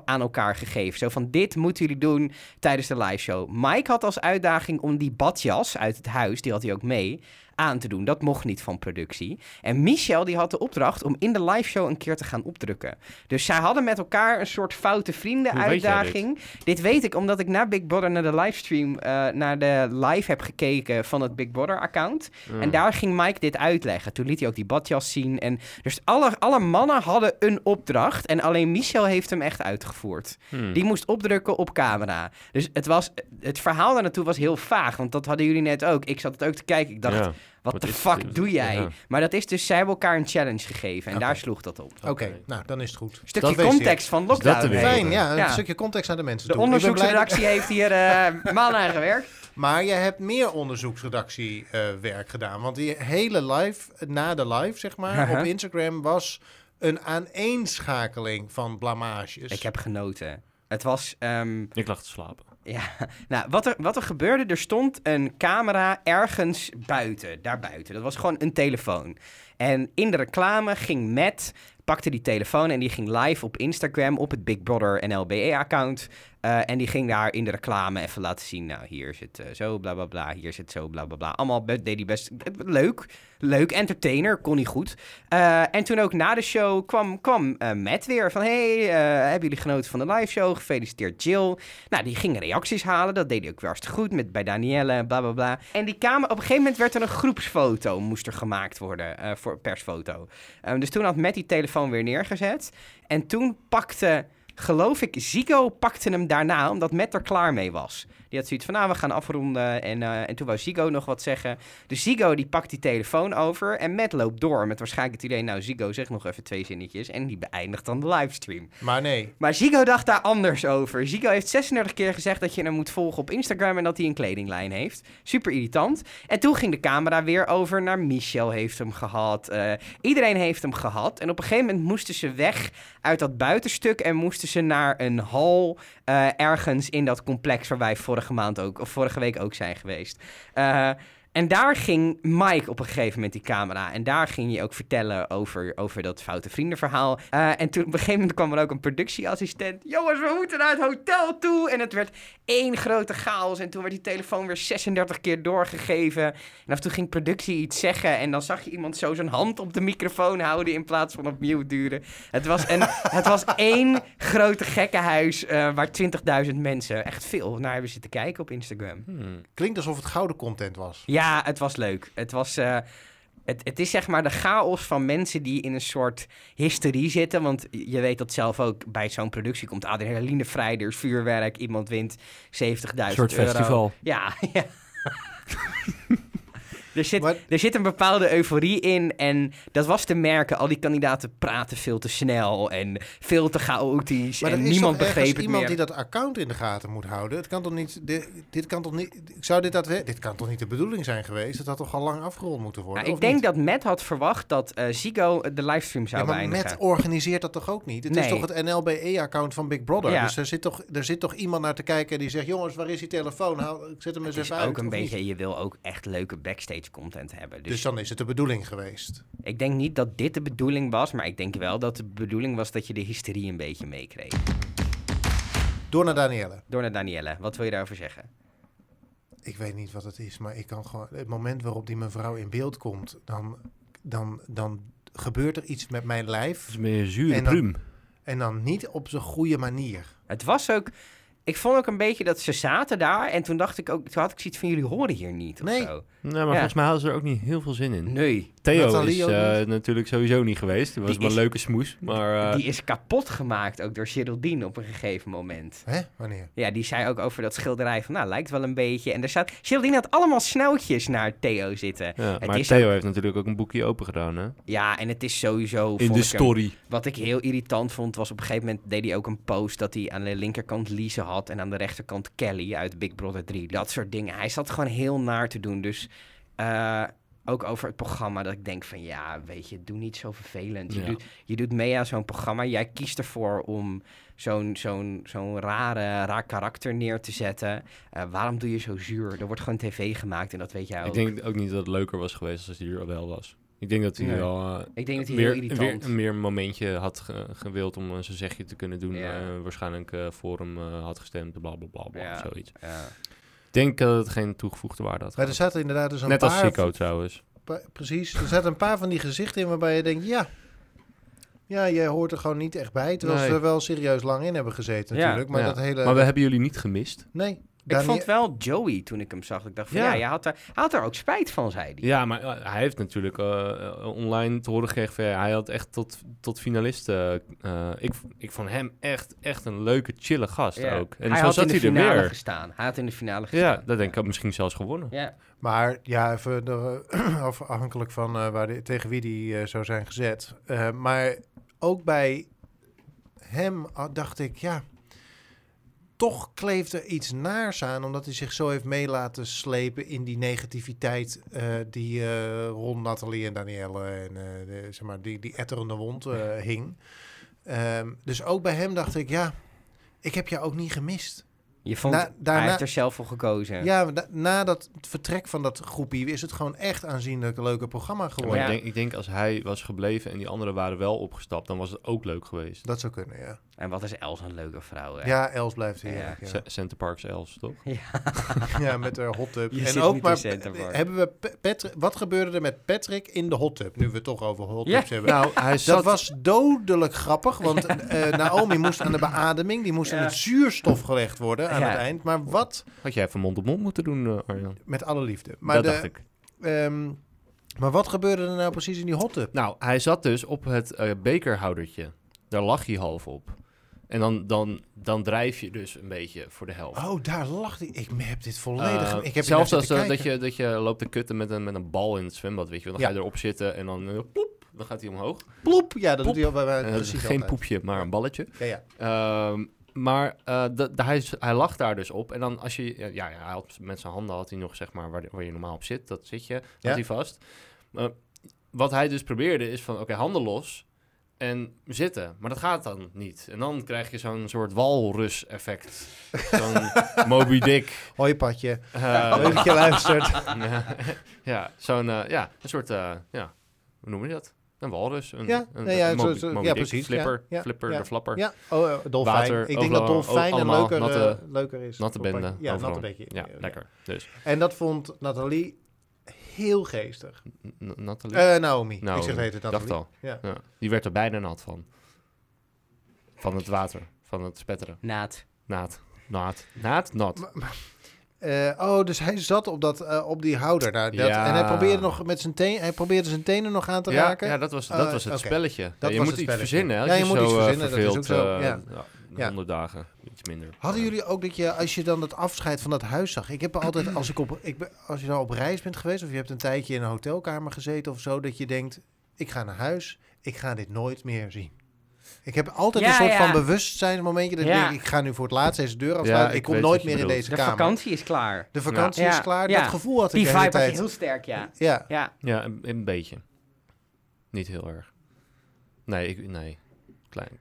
aan elkaar. gegeven. Zo van, dit moeten jullie doen tijdens de live show. Mike had als uitdaging om die badjas uit het huis, die had hij ook mee, aan te doen. Dat mocht niet van productie. En Michel die had de opdracht om in de live show een keer te gaan opdrukken. Dus zij hadden met elkaar een soort foute vrienden uitdaging. Dit? weet ik omdat ik na Big Brother naar de livestream, eh, naar de live heb gekeken van het Big Brother account. Ja. En daar ging Mike dit uitleggen. Toen liet hij ook die badjas zien. En dus alle, alle mannen hadden een opdracht. En alleen Michel heeft hem echt uitgevoerd. Hmm. Die moest opdrukken op camera. Dus het, was, het verhaal daar naartoe was heel vaag. Want dat hadden jullie net ook. Ik zat het ook te kijken. Ik dacht, Ja. Wat de fuck dit? doe jij? Ja. Maar dat is dus, zij hebben elkaar een challenge gegeven. En daar sloeg dat op. Oké, nou, dan is het goed. Stukje Dat context van dat lockdown. heen. Fijn, ja, een Ja. stukje context naar de mensen De toe. Dat- onderzoeksredactie heeft hier eh maanden aan gewerkt. Maar je hebt meer onderzoeksredactiewerk gedaan. Want die hele live, na de live zeg maar, op Instagram was een aaneenschakeling van blamages. Ik heb genoten. Het was... ehm, Ik lag te slapen. Ja, nou, wat er, wat er gebeurde, er stond een camera ergens buiten, daarbuiten. Dat was gewoon een telefoon. En in de reclame ging Matt, pakte die telefoon en die ging live op Instagram op het Big Brother NLBE-account. Eh, en die ging daar in de reclame even laten zien, nou, hier het eh, zo, bla bla bla, hier het zo, bla bla bla. Allemaal deed hij best eh, leuk, leuk, entertainer, kon hij goed. En toen ook na de show kwam, kwam Matt weer van, hey, hebben jullie genoten van de live show? Gefeliciteerd Jill. Nou, die ging reacties halen. Dat deed hij ook weer hartstikke goed met, bij Danielle bla bla bla. En die kamer, op een gegeven moment werd er een groepsfoto, moest er gemaakt worden voor persfoto. Ehm, dus toen had Matt die telefoon weer neergezet. En toen pakte, geloof ik, Zico pakte hem daarna, omdat Matt er klaar mee was. Die had zoiets van, nou, we gaan afronden. En, eh, en toen wou Zico nog wat zeggen. Dus Zico die pakt die telefoon over en Matt loopt door met waarschijnlijk het idee, nou, Zico zegt nog even twee zinnetjes. En die beëindigt dan de livestream. Maar nee, Maar Zico dacht daar anders over. Zico heeft 36 keer gezegd dat je hem moet volgen op Instagram en dat hij een kledinglijn heeft. Super irritant. En toen ging de camera weer over naar Michel heeft hem gehad. Eh, iedereen heeft hem gehad. En op een gegeven moment moesten ze weg uit dat buitenstuk en moesten ze naar een hal eh, ergens in dat complex waar wij vorige maand ook, of vorige week ook zijn geweest. En daar ging Mike op een gegeven moment die camera. En daar ging je ook vertellen over, over dat foute vriendenverhaal. Eh, en toen op een gegeven moment kwam er ook een productieassistent. Jongens, we moeten naar het hotel toe. En het werd één grote chaos. En toen werd die telefoon weer 36 keer doorgegeven. En af en toe ging productie iets zeggen. En dan zag je iemand zo zijn hand op de microfoon houden in plaats van op mute duren. Het was, een, het was één grote gekkenhuis eh waar 20.000 mensen, echt veel, naar hebben zitten kijken op Instagram. Hmm. klinkt alsof het gouden content was. Ja, het was leuk. Het was. eh, het, het is zeg maar de chaos van mensen die in een soort hysterie zitten. Want je weet dat zelf ook bij zo'n productie komt adrenaline vrij, er is vuurwerk, iemand wint 70.000 Een euro. soort festival. Ja, ja. Er, zit, Maar- er zit een bepaalde euforie in en dat was te merken. Al die kandidaten praten veel te snel en veel te chaotisch Maar en er niemand begreep het iemand meer. die dat account in de gaten moet houden. Het kan toch niet, dit, dit kan toch niet, zou dit dat, dit kan toch niet de bedoeling zijn geweest? Het had toch al lang afgerond moeten worden? Nou, ik denk niet? dat Matt had verwacht dat eh Zico de livestream zou Ja, maar beëindigen. Matt organiseert dat toch ook niet? Het Nee. is toch het NLBE-account van Big Brother? Ja. Dus er zit, toch, er zit toch iemand naar te kijken die zegt... jongens, waar is die telefoon? Haal, ik zet hem eens even uit. ook een niet? beetje, je wil ook echt leuke backstage content hebben. Dus, Dus dan is het de bedoeling geweest. ik denk niet dat dit de bedoeling was, maar ik denk wel dat de bedoeling was dat je de hysterie een beetje meekreeg. Door naar Danielle. Door naar Danielle, wat wil je daarover zeggen? Ik weet niet wat het is, maar ik kan gewoon... Het moment waarop die mevrouw in beeld komt... dan, dan, dan gebeurt er iets met mijn lijf. is meer zure En dan-. En dan niet op zo'n goede manier. Het was ook, ik vond ook een beetje dat ze zaten daar en toen dacht ik ook, toen had ik zoiets van jullie horen hier niet of Nee. zo. Nee, maar Ja. volgens mij hadden ze er ook niet heel veel zin in. Nee, Theo Nathalie is eh, natuurlijk sowieso niet geweest. Het was Die wel een leuke smoes. Maar eh, die is kapot gemaakt ook door Geraldine op een gegeven moment. Hè? Wanneer? Ja, die zei ook over dat schilderij van, nou, lijkt wel een beetje. En er staat, Geraldine had allemaal snoutjes naar Theo zitten. ja, Het maar is Theo heeft natuurlijk ook een boekje open gedaan, hè? Ja, en het is sowieso... In de ik hem- story. Wat ik heel irritant vond, was op een gegeven moment deed hij ook een post dat hij aan de linkerkant Lise had en aan de rechterkant Kelly uit Big Brother 3. Dat soort dingen. Hij zat gewoon heel naar te doen. Dus eh, ook over het programma dat ik denk van ja, weet je, doe niet zo vervelend. Je, Ja. doet, je doet mee aan zo'n programma. Jij kiest ervoor om zo'n zo'n zo'n rare, raar karakter neer te zetten. Eh, waarom doe je zo zuur? Er wordt gewoon tv gemaakt en dat weet jij ook. Ik denk ook niet dat het leuker was geweest als hij er wel was. Ik denk dat hij wel eh, Ik denk dat hij weer, heel weer meer een momentje had ge- gewild om een zijn zegje te kunnen doen. Ja. eh, waarschijnlijk eh, voor hem had gestemd, bla bla bla, bla Ja. zoiets. Ja. Ik denk dat het geen toegevoegde waarde had. Maar er zaten inderdaad dus een Net als. Chico trouwens. pa- precies, er zaten een paar van die gezichten in waarbij je denkt, ja... Ja, jij hoort er gewoon niet echt bij. Terwijl ze Nee. er wel serieus lang in hebben gezeten Ja. natuurlijk. Maar Ja. dat hele... Maar we hebben jullie niet gemist. Nee. Ik vond wel Joey toen ik hem zag. Ik dacht van ja, Ja. je had er, hij had er ook spijt van, zei hij. Ja, maar eh, hij heeft natuurlijk eh, eh, online te horen gekregen... van, ja, hij had echt tot, tot finalisten... eh, ik, ik vond hem echt, echt een leuke, chille gast Ja. ook. En hij zo had zat in de hij er finale weer. gestaan. Hij had in de finale gestaan. Ja, dat denk ik misschien zelfs gewonnen. Ja. Maar ja, even er, af- afhankelijk van eh, waar tegen wie die zou zijn gezet. Eh, maar ook bij hem ah, dacht ik, ja, toch kleeft er iets naars aan, omdat hij zich zo heeft mee laten slepen in die negativiteit eh, die eh, rond Nathalie en Danielle en eh, de, zeg maar, die, die etterende wond eh, hing. Ehm, dus ook bij hem dacht ik, ja, ik heb jou ook niet gemist. Je vond, Na- daarna- hij heeft er zelf voor gekozen. Ja, maar da- na dat vertrek van dat groepie is het gewoon echt aanzienlijk een leuke programma geworden. maar Ja. ik, denk, ik denk als hij was gebleven en die anderen waren wel opgestapt... dan was het ook leuk geweest. Dat zou kunnen, ja. En wat is Els een leuke vrouw, hè? Ja, Els blijft hier. Ja. Ja, Center Parks Els, toch? ja. met haar hot tub. Je en zit ook niet maar in Center Park. hebben we Patrick, wat gebeurde er met Patrick in de hot tub? Nu we het toch over hot Ja. tubs hebben. Nou, hij Dat was dodelijk grappig, want eh, Naomi moest aan de beademing, die moest Ja. in het zuurstof gelegd worden aan Ja. het eind. Maar wat, Had jij van mond op mond moeten doen, eh, Arjan? met alle liefde. Maar, dat de, dacht ik. ehm, maar wat gebeurde er nou precies in die hot tub? Nou, hij zat dus op het eh, bekerhoudertje. Daar lag hij half op. En dan, dan, dan drijf je dus een beetje voor de helft. Oh, daar lag hij. Ik heb dit volledig... Eh, ik heb zelfs als eh, dat, je, dat je loopt te kutten met een, met een bal in het zwembad, weet je. Dan Ja. ga je erop zitten en dan, eh, ploep, dan gaat hij omhoog. Ploep! Ja, dat doet hij al bij precies geen altijd. poepje, maar een balletje. Ja, ja. Ehm, maar dat- dat- hij, hij lag daar dus op. En dan als je... Ja, ja, hij had, met zijn handen had hij nog, zeg maar, waar, waar je normaal op zit. Dat zit je, had hij vast. Wat hij dus probeerde is van, oké, handen los en zitten. Maar dat gaat dan niet. En dan krijg je zo'n soort walrus-effect. Zo'n Moby Dick. Hoi, Patje. eh, Leuk dat je luistert. ja, zo'n, eh, ja, een soort, eh, ja, hoe noem je dat? Een walrus. Een, Ja, een, nee, ja, een zo- Moby- zo- Moby ja, Dick, precies, Flipper, ja, flipper, de flapper. Ja, oh, dolfijn. Water, ik denk dat dolfijn een leuker, natte- leuker is. Natte bende. Ja, overal. natte beetje. Ja, lekker. Dus, En dat vond Nathalie heel geestig. N- Nathalie? Eh Naomi. Ik Naomi, zeg het dacht Nathalie. al. Ja. Ja, die werd er bijna nat van. Van het water, van het spetteren. Naad. Naad. Naad. Naad, nat. Eh, oh, dus hij zat op, dat, eh, op die houder. Nou, dat, Ja. En hij probeerde, nog met zijn teen, hij probeerde zijn tenen nog aan te Ja, raken. ja, dat was, dat Oh, was het spelletje. Ja, Dat je was moet het iets verzinnen. hè, Ja, je moet zo, iets verzinnen, dat is ook zo, ja. ja, Ja. 100 dagen, iets minder. Hadden Ja. jullie ook dat je, als je dan het afscheid van dat huis zag... Ik heb altijd, als, ik op, ik ben, als je nou op reis bent geweest... of je hebt een tijdje in een hotelkamer gezeten of zo... dat je denkt, ik ga naar huis, ik ga dit nooit meer zien. Ik heb altijd Ja, een soort ja. van bewustzijnsmomentje... dat Ja. ik denk, ik ga nu voor het laatst deze deur afsluiten... Ja, ik ik kom nooit meer in deze De kamer. vakantie is klaar. De vakantie Ja. is klaar, Ja. dat gevoel had Die ik de hele tijd. heel sterk, ja. Ja, Ja. Ja, een, een beetje. Niet heel erg. Nee, ik, nee. Klein.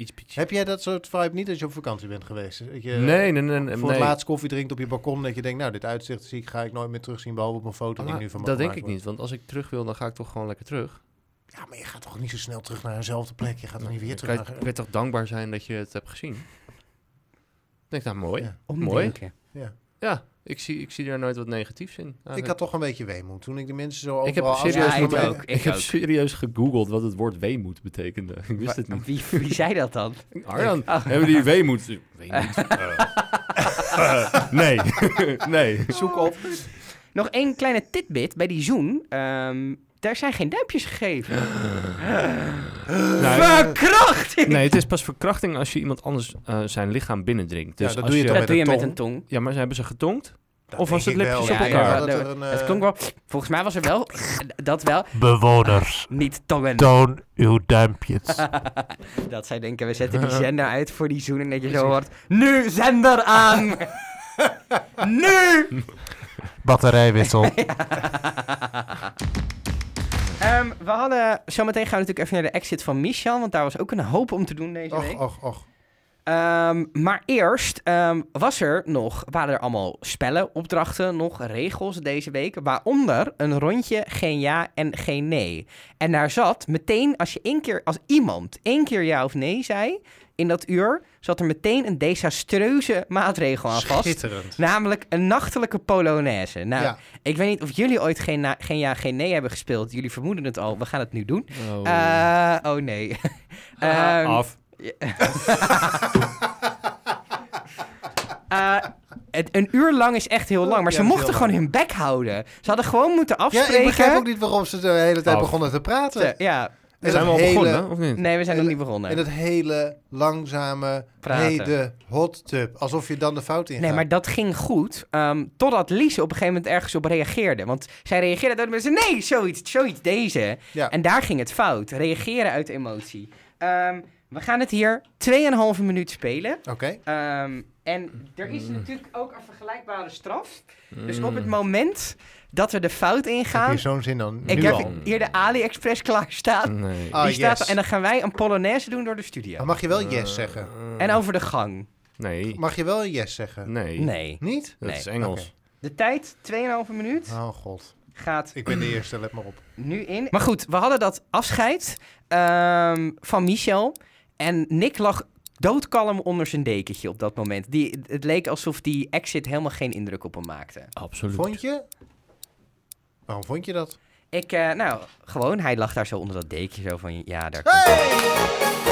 Iets pietje. Heb jij dat soort vibe niet als je op vakantie bent geweest? Dat je Nee, nee, nee. nee, voor nee. het laatst koffie drinkt op je balkon... dat je denkt, nou, dit uitzicht zie ik, ga ik nooit meer terugzien... behalve op een foto die ik nu van me dat denk ik niet, want als ik terug wil, dan ga ik toch gewoon lekker terug. Ja, maar je gaat toch niet zo snel terug naar dezelfde plek? Je gaat toch niet weer Dan terug kan je, naar... je toch dankbaar zijn dat je het hebt gezien? Ik denk, nou mooi. Ja. Mooi. Ja. Ja, ik zie, ik zie daar nooit wat negatiefs in. Ik had toch een beetje weemoed toen ik die mensen zo Ik heb overal serieus, Ja, ik ook, ik ik heb serieus gegoogeld wat het woord weemoed betekende. Ik wist het niet. Wie, wie zei dat dan? Arjan, Oh. hebben die weemoed? Weemoed? Nee, nee. Zoek op. Nog één kleine tidbit bij die zoen. Ehm, daar zijn geen duimpjes gegeven. Nee, Verkrachting! nee, het is pas verkrachting als je iemand anders eh, zijn lichaam binnendringt. Dus Ja, dat als doe je toch dat doe je met met een een tong. Ja, maar ze hebben ze getongd? Dat Of was denk het ik lipjes wel. op Ja, elkaar? ja, dat Ja, er een, Het eh, klonk wel... Volgens mij was er wel... Dat wel. Bewoners, Niet tongen. toon uw duimpjes. dat zij denken, we zetten die zender uit voor die zoen. En dat je zo hoort... Nu zender aan! nu! Batterijwissel. Ehm, we hadden... Zometeen gaan we natuurlijk even naar de exit van Michel. Want daar was ook een hoop om te doen deze week. Och, och, och. Ehm, maar eerst ehm, was er nog, waren er allemaal spellen, opdrachten, nog regels deze week. Waaronder een rondje geen ja en geen nee. En daar zat meteen, als je één keer, als iemand één keer ja of nee zei in dat uur, zat er meteen een desastreuze maatregel aan vast. Schitterend. Namelijk een nachtelijke polonaise. Nou, Ja. ik weet niet of jullie ooit geen, na- geen ja, geen nee hebben gespeeld. Jullie vermoeden het al. We gaan het nu doen. Oh. Eh, oh nee. Ehm, Af. Eh, het, een uur lang is echt heel lang, maar Ja, ze dat mochten gewoon hun bek houden. Ze hadden gewoon moeten Ja, afspreken. ik begrijp ook niet waarom ze de hele tijd Af. begonnen te praten. Ze- ja, En Zijn we dat al hele- begonnen, of niet? nee, we zijn nog niet begonnen. En dat hele langzame, Praten. hele hot tub. Alsof je dan de fout in Nee, maar dat ging goed. ehm, totdat Lise op een gegeven moment ergens op reageerde. Want zij reageerde door de mensen: nee, zoiets, zoiets deze. Ja. En daar ging het fout. Reageren uit emotie. Ehm, we gaan het hier 2,5 minuut spelen. Oké. Ehm, en er is natuurlijk ook een vergelijkbare straf. Dus Mm. op het moment dat we de fout Heb ingaan. je zo'n zin dan? Ik Nu heb al. hier de AliExpress klaarstaan. Nee. Ah, Die staat yes. er, en dan gaan wij een Polonaise doen door de studio. Maar mag je wel yes zeggen? Eh, En over de gang. Nee. Mag je wel yes zeggen? Nee. Nee. Niet? Dat Nee. is Engels. De tijd, 2,5 minuut, Oh god. gaat Ik ben de eerste, let maar op. nu in. Maar goed, we hadden dat afscheid ehm, van Michel. En Nick lag doodkalm onder zijn dekentje op dat moment. Die, het leek alsof die exit helemaal geen indruk op hem maakte. Absoluut. Vond je? Waarom vond je dat? Ik, eh, nou, gewoon, hij lag daar zo onder dat dekentje. Zo van, ja, daar Hey!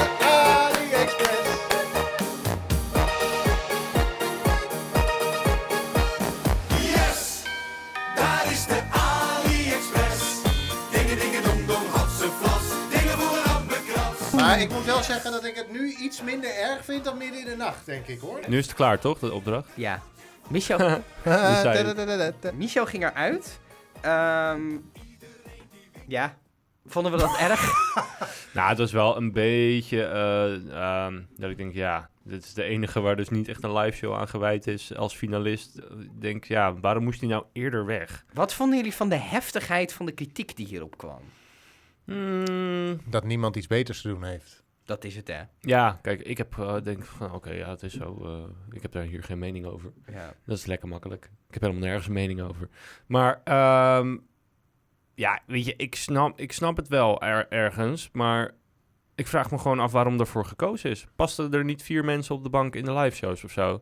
Ik moet wel zeggen dat ik het nu iets minder erg vind dan midden in de nacht, denk ik hoor. Nu is het klaar, toch, de opdracht? Ja. Michel. Michel ging eruit. Ehm ja, vonden we dat erg? Nou, het was wel een beetje eh, ehm, dat ik denk, ja, dit is de enige waar dus niet echt een live show aan gewijd is als finalist. Ik denk, ja, waarom moest hij nou eerder weg? Wat vonden jullie van de heftigheid van de kritiek die hierop kwam? Hmm, Dat niemand iets beters te doen heeft. Dat is het, hè? ja, kijk, ik heb eh, denk van, oké, ja, het is zo. eh, ik heb daar hier geen mening over. Ja. Dat is lekker makkelijk. Ik heb helemaal nergens een mening over. Maar ehm, ja, weet je, ik snap, ik snap het wel er- ergens, maar ik vraag me gewoon af waarom ervoor gekozen is. Pasten er niet vier mensen op de bank in de live shows of zo?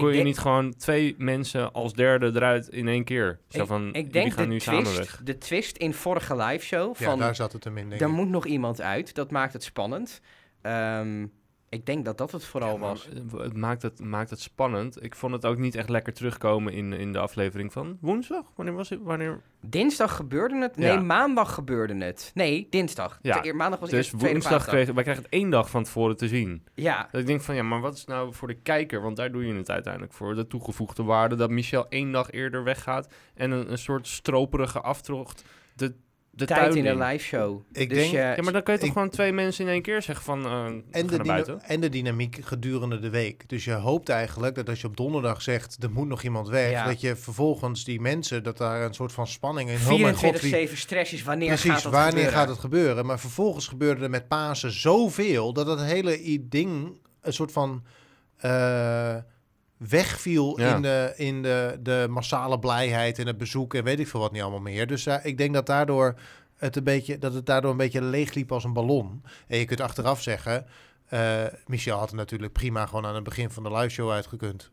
Kon je denk- niet gewoon twee mensen als derde eruit in één keer? Zo ik, van, ik denk gaan de nu samen weg. twist, de twist in vorige live show Ja, van daar zat het hem in, denk er ik. moet nog iemand uit, dat maakt het spannend. Ehm, ik denk dat dat het vooral Ja, was. Het maakt het, maakt het spannend. Ik vond het ook niet echt lekker terugkomen in, in de aflevering van woensdag. Wanneer was het? Wanneer? Dinsdag gebeurde het? Nee, Ja. maandag gebeurde het. Nee, dinsdag. Ja, maandag was Dus eerst woensdag kregen wij krijgen het één dag van tevoren te zien. Ja, Dat ik denk van ja, maar wat is nou voor de kijker? Want daar doe je het uiteindelijk voor. De toegevoegde waarde dat Michel één dag eerder weggaat en een, een soort stroperige aftocht de, de tijd in de live show. Ik dus denk- je, Ja, maar dan kun je toch Ik- gewoon twee mensen in één keer zeggen van eh En en de, naar dyna- buiten. en de dynamiek gedurende de week. Dus je hoopt eigenlijk dat als je op donderdag zegt... er moet nog iemand weg... Ja. dat je vervolgens die mensen... dat daar een soort van spanning in... oh mijn god, wie- 24-7 stress is. Wanneer Precies, gaat dat wanneer gebeuren? gaat het gebeuren? Maar vervolgens gebeurde er met Pasen zoveel... dat het hele ding een soort van... eh, wegviel Ja. in, de, in de, de massale blijheid en het bezoek en weet ik veel wat niet allemaal meer. Dus eh, ik denk dat daardoor het een beetje dat het daardoor een beetje leegliep als een ballon. En je kunt achteraf zeggen, eh, Michel had het natuurlijk prima gewoon aan het begin van de live show uitgekund.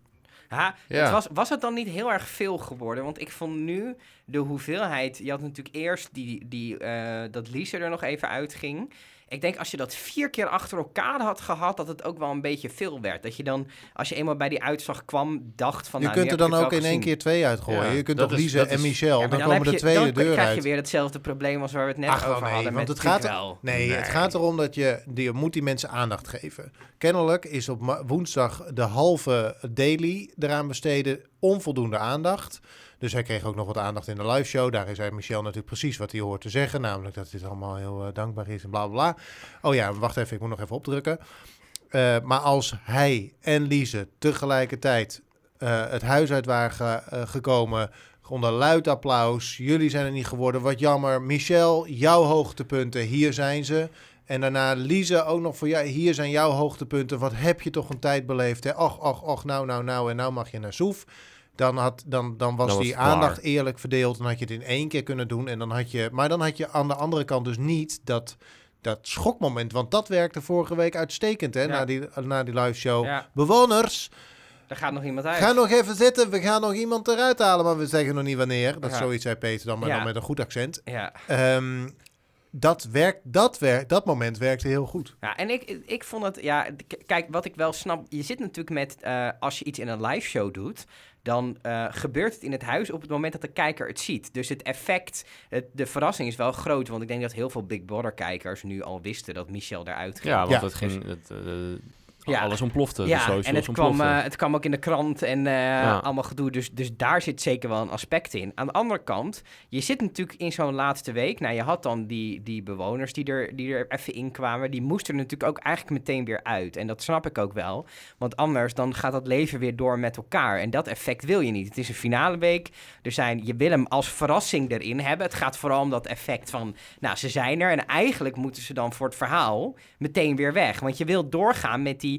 Ha, Ja. het was, was het dan niet heel erg veel geworden? Want ik vond nu de hoeveelheid... Je had natuurlijk eerst die, die, eh, dat Lise er nog even uitging. Ik denk als je dat vier keer achter elkaar had gehad... dat het ook wel een beetje veel werd. Dat je dan, als je eenmaal bij die uitslag kwam, dacht van... je nou, kunt er dan ook in één keer twee uitgooien. Ja, je kunt dat toch is- Lise en Michel, Ja, dan, komen de je- twee dan de deur krijg uit. je weer hetzelfde probleem als waar we het net Ach, over nee, hadden want met het gaat er-. Nee, het gaat erom dat je, je moet die mensen aandacht geven. Kennelijk is op woensdag de halve daily eraan besteden onvoldoende aandacht. Dus hij kreeg ook nog wat aandacht in de live show. Daar zei Michel natuurlijk precies wat hij hoort te zeggen. Namelijk dat dit allemaal heel eh, dankbaar is en bla bla. Oh ja, wacht even, ik moet nog even opdrukken. Eh, maar als hij en Lise tegelijkertijd eh, het huis uit waren ge- gekomen... onder luid applaus. Jullie zijn er niet geworden, wat jammer. Michel, jouw hoogtepunten, hier zijn ze. En daarna Lise ook nog voor jou. Hier zijn jouw hoogtepunten. Wat heb je toch een tijd beleefd? Hè? Och, och, och, nou, nou, nou. En nou mag je naar Soef. Dan, had, dan, dan was Dan was die klaar. aandacht eerlijk verdeeld. Dan had je het in één keer kunnen doen. En dan had je, maar dan had je aan de andere kant dus niet dat, dat schokmoment. Want dat werkte vorige week uitstekend hè, Ja. na, die, na die live show. Ja, Bewoners, er gaat nog iemand uit. ga nog even zitten. We gaan nog iemand eruit halen. Maar we zeggen nog niet wanneer. Dat is Ja. zoiets zei Peter dan, maar Ja. dan met een goed accent. Ja. Ehm, dat, werkt, dat, werkt, dat moment werkte heel goed. Ja, en ik, ik vond het, ja, kijk, wat ik wel snap, je zit natuurlijk met, eh, als je iets in een live show doet, dan eh, gebeurt het in het huis op het moment dat de kijker het ziet. Dus het effect, het, de verrassing is wel groot, want ik denk dat heel veel Big Brother kijkers nu al wisten dat Michel eruit ging. Ja, want Ja. het ging... Het, eh, Ja. Alles ontplofte. Ja, en het kwam, eh, het kwam ook in de krant en eh, Ja. allemaal gedoe. Dus, dus daar zit zeker wel een aspect in. Aan de andere kant, je zit natuurlijk in zo'n laatste week. Nou, je had dan die, die bewoners die er, die er even in kwamen. Die moesten er natuurlijk ook eigenlijk meteen weer uit. En dat snap ik ook wel. Want anders dan gaat dat leven weer door met elkaar. En dat effect wil je niet. Het is een finale week. Er zijn, je wil hem als verrassing erin hebben. Het gaat vooral om dat effect van, nou, ze zijn er. En eigenlijk moeten ze dan voor het verhaal meteen weer weg. Want je wilt doorgaan met die...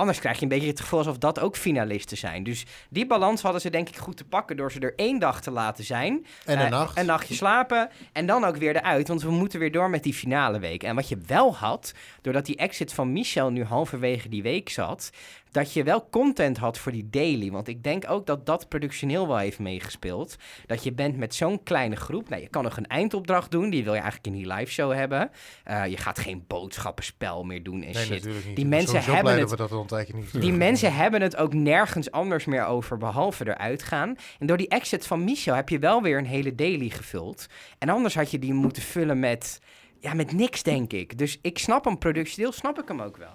Anders krijg je een beetje het gevoel alsof dat ook finalisten zijn. Dus die balans hadden ze denk ik goed te pakken... door ze er één dag te laten zijn. En Eh, een nacht. Een nachtje slapen. En dan ook weer eruit. Want we moeten weer door met die finale week. En wat je wel had, doordat die exit van Michel nu halverwege die week zat... dat je wel content had voor die daily. Want ik denk ook dat dat productioneel wel heeft meegespeeld. Dat je bent met zo'n kleine groep. Nou, je kan nog een eindopdracht doen. Die wil je eigenlijk in die live show hebben. Eh, je gaat geen boodschappenspel meer doen en Nee, shit. natuurlijk niet. Die mensen hebben het- Die mensen hebben het ook nergens anders meer over, behalve eruit gaan. En door die exit van Michel heb je wel weer een hele daily gevuld. En anders had je die moeten vullen met, ja, met niks, denk ik. Dus ik snap hem, productiedeel snap ik hem ook wel.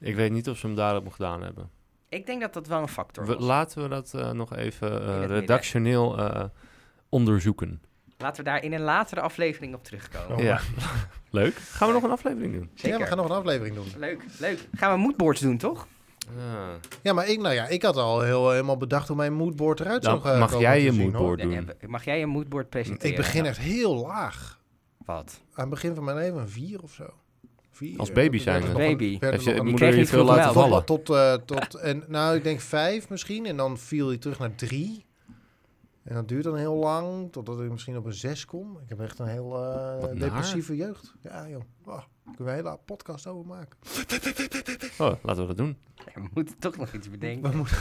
Ik weet niet of ze hem daarop gedaan hebben. Ik denk dat dat wel een factor We- was. laten we dat eh, nog even eh, redactioneel eh, onderzoeken. Laten we daar in een latere aflevering op terugkomen. Oh. Ja, leuk. Gaan we nog een aflevering doen? Zeker. Ja, we gaan nog een aflevering doen. Leuk, leuk. Gaan we moodboards doen, toch? Ja. Ja, maar ik, nou ja, ik had al heel, helemaal bedacht hoe mijn moodboard eruit Dan zou gaan. mag jij je moodboard doen. Mag jij je moodboard presenteren? Ik begin echt heel laag. Wat? Aan het begin van mijn leven een vier of zo. Vier. Als baby zijn we. Baby. Heeft je moeder je niet veel laten vallen? Tot, eh, tot, en, nou, ik denk vijf misschien. En dan viel hij terug naar drie. En dat duurt dan heel lang, totdat ik misschien op een zes kom. Ik heb echt een heel eh, depressieve jeugd. Ja, joh. Oh, kunnen we een hele podcast over maken. Oh, laten we dat doen. We moeten toch nog iets bedenken. We moeten...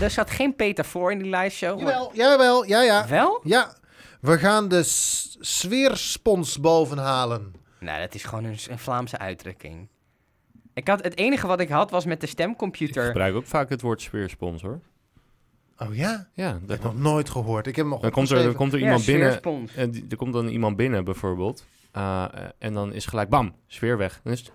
Er zat geen Peter voor in die live show. maar- Jawel, jawel, ja, ja. Wel? Ja, we gaan de s- sfeerspons bovenhalen. Nou, dat is gewoon een, een Vlaamse uitdrukking. Ik had, het enige wat ik had was met de Ik stemcomputer. gebruik ook vaak het woord sfeersponsor. Oh ja? Ja, Dat heb ik nog nooit gehoord. Ik heb hem nog dan komt er, dan komt er Ja, iemand binnen. En die- er komt dan iemand binnen bijvoorbeeld. eh, eh, en dan is gelijk bam, sfeer weg. Dan is het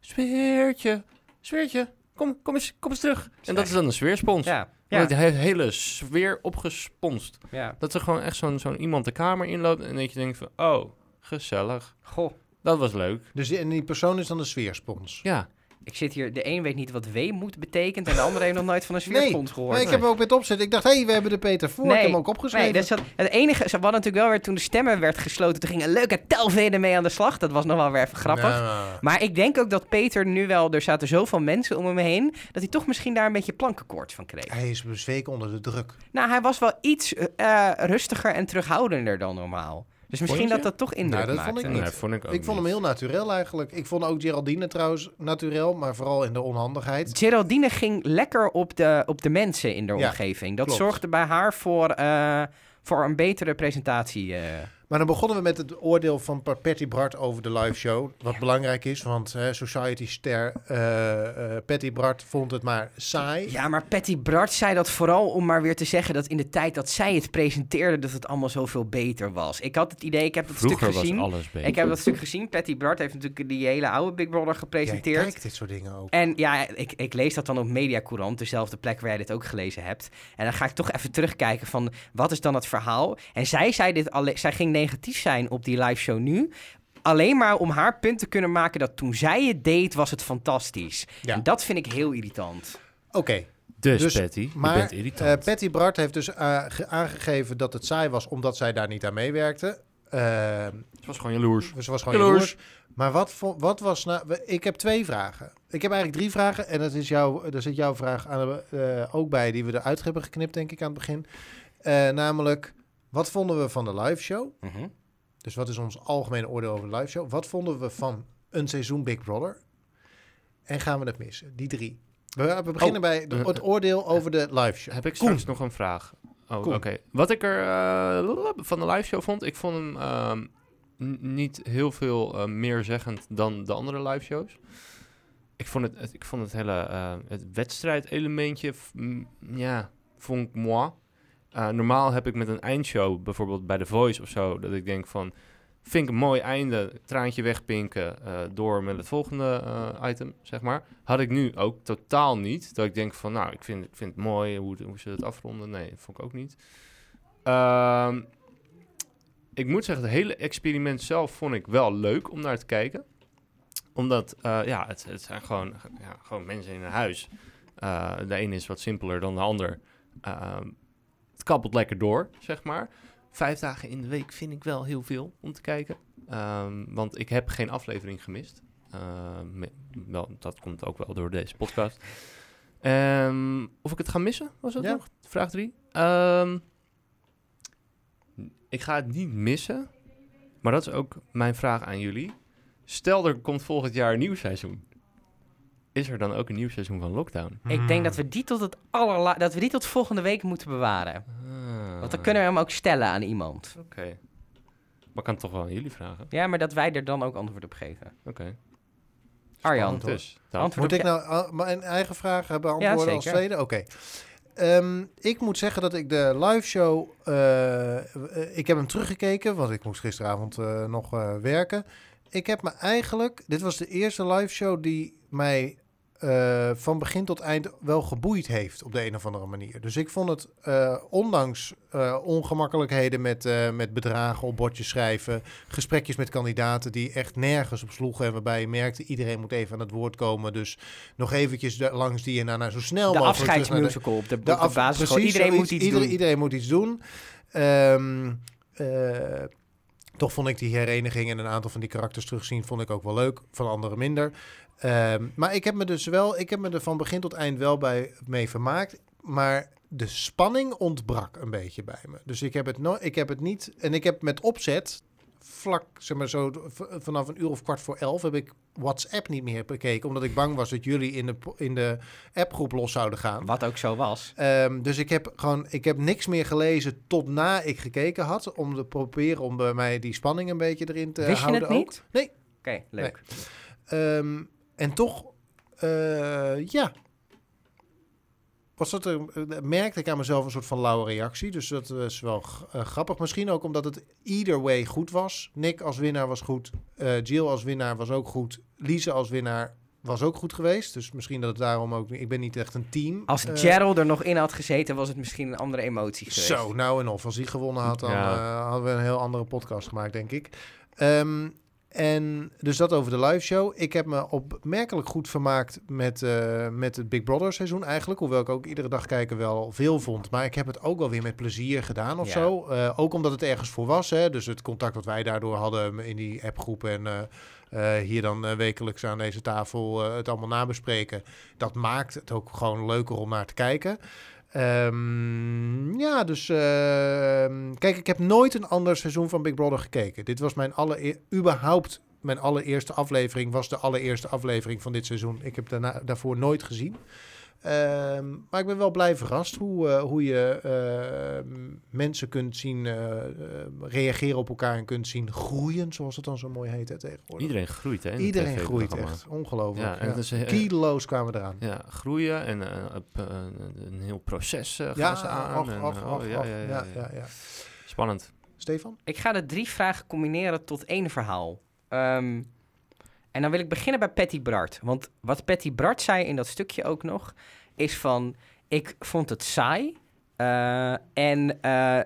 sfeertje, sfeertje, kom, kom, eens, kom eens terug. En dat is dan een sfeerspons. Ja, Ja. De he- hele sfeer opgesponst. ja. Dat er gewoon echt zo'n zo'n iemand de kamer inloopt en dat je denkt van, oh, gezellig. Goh, Dat was leuk. Dus die, en die persoon is dan de sfeerspons. Ja, ik zit hier. De een weet niet wat weemoed betekent en de andere heeft nog nooit van een Nee, sfeerspons gehoord. Maar ik heb hem ook met opzet. Ik dacht, hé, hey, we hebben de Peter voor. Nee, ik heb hem ook opgeschreven. Nee, dat zat, het enige, ze hadden natuurlijk wel weer toen de stemmen werd gesloten, toen ging een leuke telvede mee aan de slag. Dat was nog wel weer even grappig. Nou, Maar ik denk ook dat Peter nu wel, er zaten zoveel mensen om hem heen, dat hij toch misschien daar een beetje plankenkoorts van kreeg. hij is bezweken onder de druk. Nou, hij was wel iets eh, rustiger en terughoudender dan normaal. Dus misschien dat dat toch indruk Nou, dat vond ik niet. nee, vond ik ook ik vond hem niet. heel naturel eigenlijk. Ik vond ook Geraldine trouwens naturel, maar vooral in de onhandigheid. Geraldine ging lekker op de, op de mensen in de Ja, omgeving. Dat klopt. zorgde bij haar voor, eh, voor een betere presentatie. eh. Maar dan begonnen we met het oordeel van Pa- Patty Bart over de live show. Wat belangrijk is, want hè, Society-ster eh, eh, Patty Bart vond het maar saai. Ja, maar Patty Bart zei dat vooral om maar weer te zeggen dat in de tijd dat zij het presenteerde, dat het allemaal zoveel beter was. Ik had het idee, ik heb het Vroeger stuk was gezien. alles beter. Ik heb dat stuk gezien. Patty Bart heeft natuurlijk die hele oude Big Brother Jij gepresenteerd. kijkt dit soort dingen ook. En ja, ik, ik lees dat dan op Mediacourant, dezelfde plek waar jij dit ook gelezen hebt. En dan ga ik toch even terugkijken van, wat is dan het verhaal? En zij zei dit, alle, zij ging negatief zijn op die live show nu. Alleen maar om haar punt te kunnen maken dat toen zij het deed, was het fantastisch. Ja. En dat vind ik heel irritant. Oké, Dus, Dus- Patty, je maar bent eh, irritant. Patty Bart heeft dus eh, ge- aangegeven dat het saai was omdat zij daar niet aan meewerkte. Eh, Het was gewoon jaloers. ze was gewoon Jaloers. jaloers. Maar wat, wat was nou... we- Ik heb twee vragen. Ik heb eigenlijk drie vragen. En dat is jouw, daar zit jouw vraag aan, eh, ook bij, die we eruit hebben geknipt, denk ik, aan het begin. Eh, namelijk, wat vonden we van de live show? Mhm. Dus wat is ons algemene oordeel over de live show? Wat vonden we van een seizoen Big Brother? En gaan we het missen? Die drie. We, we beginnen Oh, bij de- eh, het oordeel over de live show. Heb ik Koen. straks nog een vraag? Oh, oké. Wat ik er eh, van de live show vond, ik vond hem ehm, niet heel veel eh, meer zeggend dan de andere live shows. Ik vond het, het- ik vond het hele eh, het wedstrijdelementje, ja, vond ik moi. Eh, normaal heb ik met een eindshow, bijvoorbeeld bij The Voice of zo, dat ik denk van, vind ik een mooi einde, traantje wegpinken, eh, door met het volgende eh, item, zeg maar. Had ik nu ook totaal niet. Dat ik denk van, nou, ik vind, ik vind het mooi hoe, ze het afronden. Nee, vond ik ook niet. Ehm, ik moet zeggen, het hele experiment zelf vond ik wel leuk om naar te kijken. Omdat, ja, het, het zijn gewoon, ja, gewoon mensen in een huis. De ene is wat simpeler dan de ander. Ehm, het kabbelt lekker door, zeg maar. Vijf dagen in de week vind ik wel heel veel om te kijken. Ehm, want ik heb geen aflevering gemist. Ehm, me- wel, dat komt ook wel door deze podcast. Ehm, of ik het ga missen, was dat Ja. nog? Vraag drie. Ik ga het niet missen. Maar dat is ook mijn vraag aan jullie. Stel, er komt volgend jaar een nieuw seizoen. Is er dan ook een nieuw seizoen van Lockdown? Ik denk dat we die tot het allerla dat we die tot volgende week moeten bewaren. Ah, Want dan kunnen we hem ook stellen aan iemand. Oké. Maar ik kan het toch wel aan jullie vragen. Ja, maar dat wij er dan ook antwoord op geven. Oké. Arjan. Dus, antwoord Moet op ik nou mijn eigen vraag eh, beantwoorden als tweede? Oké. Ehm, ik moet zeggen dat ik de live show... eh, ik heb hem teruggekeken, want ik moest gisteravond eh, nog eh, werken. Ik heb me eigenlijk... Dit was de eerste live show die mij eh, van begin tot eind wel geboeid heeft op de een of andere manier. Dus ik vond het, eh, ondanks eh, ongemakkelijkheden met, met bedragen op bordjes schrijven, gesprekjes met kandidaten die echt nergens op sloegen en waarbij je merkte iedereen moet even aan het woord komen. Dus nog eventjes de- langs die en daarna zo snel de mogelijk de, afscheidsmusical op de, de af- precies Iedereen moet iets Ieder- doen. Iedereen moet iets doen. Ehm, eh, toch vond ik die hereniging en een aantal van die karakters terugzien, vond ik ook wel leuk. Van anderen minder. Ehm, maar ik heb me dus wel, ik heb me er van begin tot eind wel bij mee vermaakt. Maar de spanning ontbrak een beetje bij me. Dus ik heb het, no ik heb het niet. En ik heb met opzet. Vlak, zeg maar zo, vanaf een uur of kwart voor elf heb ik WhatsApp niet meer bekeken. Omdat ik bang was dat jullie in de, in de appgroep los zouden gaan. Wat ook zo was. Ehm, dus ik heb gewoon, ik heb niks meer gelezen tot na ik gekeken had. Om te proberen om bij mij die spanning een beetje erin te Wist je houden. het ook. niet? Nee. Oké, leuk. Ehm, en toch, eh, ja. Was dat er, eh, merkte ik aan mezelf een soort van lauwe reactie. Dus dat was wel eh, grappig. Misschien ook omdat het either way goed was. Nick als winnaar was goed. eh Jill als winnaar was ook goed. Lise als winnaar was ook goed geweest. Dus misschien dat het daarom ook... Ik ben niet echt een team. Als Gerald er nog in had gezeten, was het misschien een andere emotie geweest. Zo, nou en of. Als hij gewonnen had, dan Ja. hadden we een heel andere podcast gemaakt, denk ik. Ehm, en dus dat over de live show. Ik heb me opmerkelijk goed vermaakt met, eh, met het Big Brother seizoen eigenlijk. Hoewel ik ook iedere dag kijken wel veel vond. Maar ik heb het ook wel weer met plezier gedaan of Ja. zo. Eh, ook omdat het ergens voor was. Hè? Dus het contact wat wij daardoor hadden in die appgroep en... eh, hier dan wekelijks aan deze tafel het allemaal nabespreken. Dat maakt het ook gewoon leuker om naar te kijken. Ehm, ja, dus ehm, kijk, ik heb nooit een ander seizoen van Big Brother gekeken. Dit was mijn allereer, überhaupt mijn allereerste aflevering, was de allereerste aflevering van dit seizoen. Ik heb daarna, daarvoor nooit gezien. Ehm, maar ik ben wel blij verrast hoe, eh, hoe je ehm, mensen kunt zien eh, eh, reageren op elkaar en kunt zien groeien, zoals het dan zo mooi heet hè, tegenwoordig. Iedereen groeit, hè? Iedereen groeit echt, ongelooflijk. Ja, en Ja, het is, eh, Kilo's kwamen eraan. Ja, groeien en eh, op, eh, een heel proces eh, gaan Ja, ze aan. och, en, och, eh, oh, och, ja, och. ja, ja, ja, ja. ja, ja. Spannend. Stefan? Ik ga de drie vragen combineren tot één verhaal. Ehm, en dan wil ik beginnen bij Patty Bart. Want wat Patty Bart zei in dat stukje ook nog, is van... Ik vond het saai. Eh, en eh,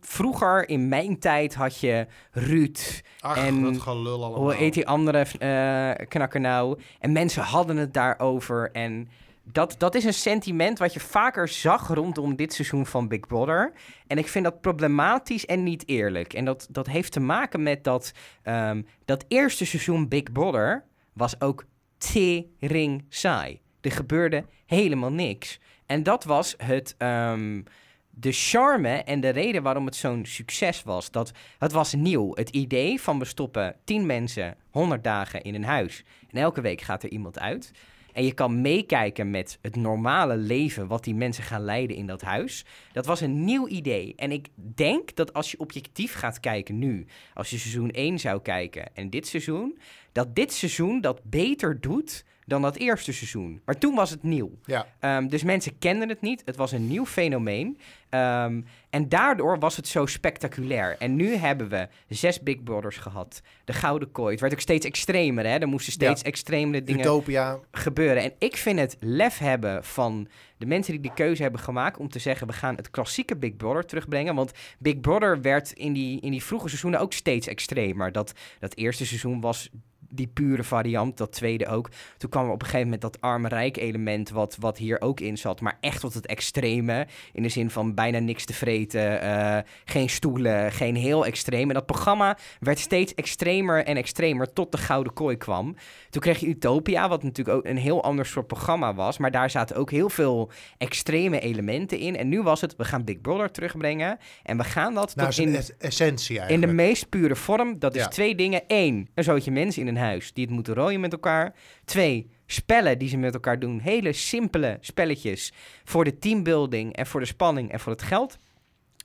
vroeger, in mijn tijd, had je Ruud... Ach, En dat gelul allemaal. Hoe heet die andere eh, knakker nou? En mensen hadden het daarover. En dat, dat is een sentiment wat je vaker zag rondom dit seizoen van Big Brother. En ik vind dat problematisch en niet eerlijk. En dat, dat heeft te maken met dat, ehm, dat eerste seizoen Big Brother was ook tering saai. Er gebeurde helemaal niks. En dat was het, ehm, de charme en de reden waarom het zo'n succes was. Dat, het was nieuw. Het idee van we stoppen 10 mensen 100 dagen in een huis. En elke week gaat er iemand uit. En je kan meekijken met het normale leven wat die mensen gaan leiden in dat huis. Dat was een nieuw idee. En ik denk dat als je objectief gaat kijken nu, als je seizoen 1 zou kijken en dit seizoen, dat dit seizoen dat beter doet dan dat eerste seizoen. Maar toen was het nieuw. Ja. Ehm, dus mensen kenden het niet. Het was een nieuw fenomeen. Ehm, en daardoor was het zo spectaculair. En nu hebben we zes Big Brothers gehad. De Gouden Kooi. Het werd ook steeds extremer. Hè? Er moesten steeds Ja. extremere dingen Utopia. gebeuren. En ik vind het lef hebben van de mensen die die keuze hebben gemaakt om te zeggen: we gaan het klassieke Big Brother terugbrengen. Want Big Brother werd in die, in die vroege seizoenen ook steeds extremer. Dat, dat eerste seizoen was die pure variant, dat tweede ook. Toen kwam er op een gegeven moment dat arme-rijk element, wat, wat hier ook in zat. Maar echt tot het extreme. In de zin van bijna niks te vreten, eh, geen stoelen, geen heel extreem. En dat programma werd steeds extremer en extremer tot de Gouden Kooi kwam. Toen kreeg je Utopia, wat natuurlijk ook een heel ander soort programma was. Maar daar zaten ook heel veel extreme elementen in. En nu was het, we gaan Big Brother terugbrengen. En we gaan dat Nou, tot in, es- essentie in de meest pure vorm. Dat is Ja. twee dingen. Eén, een zootje mensen in een huis die het moeten rooien met elkaar. Twee, spellen die ze met elkaar doen. Hele simpele spelletjes voor de teambuilding en voor de spanning en voor het geld.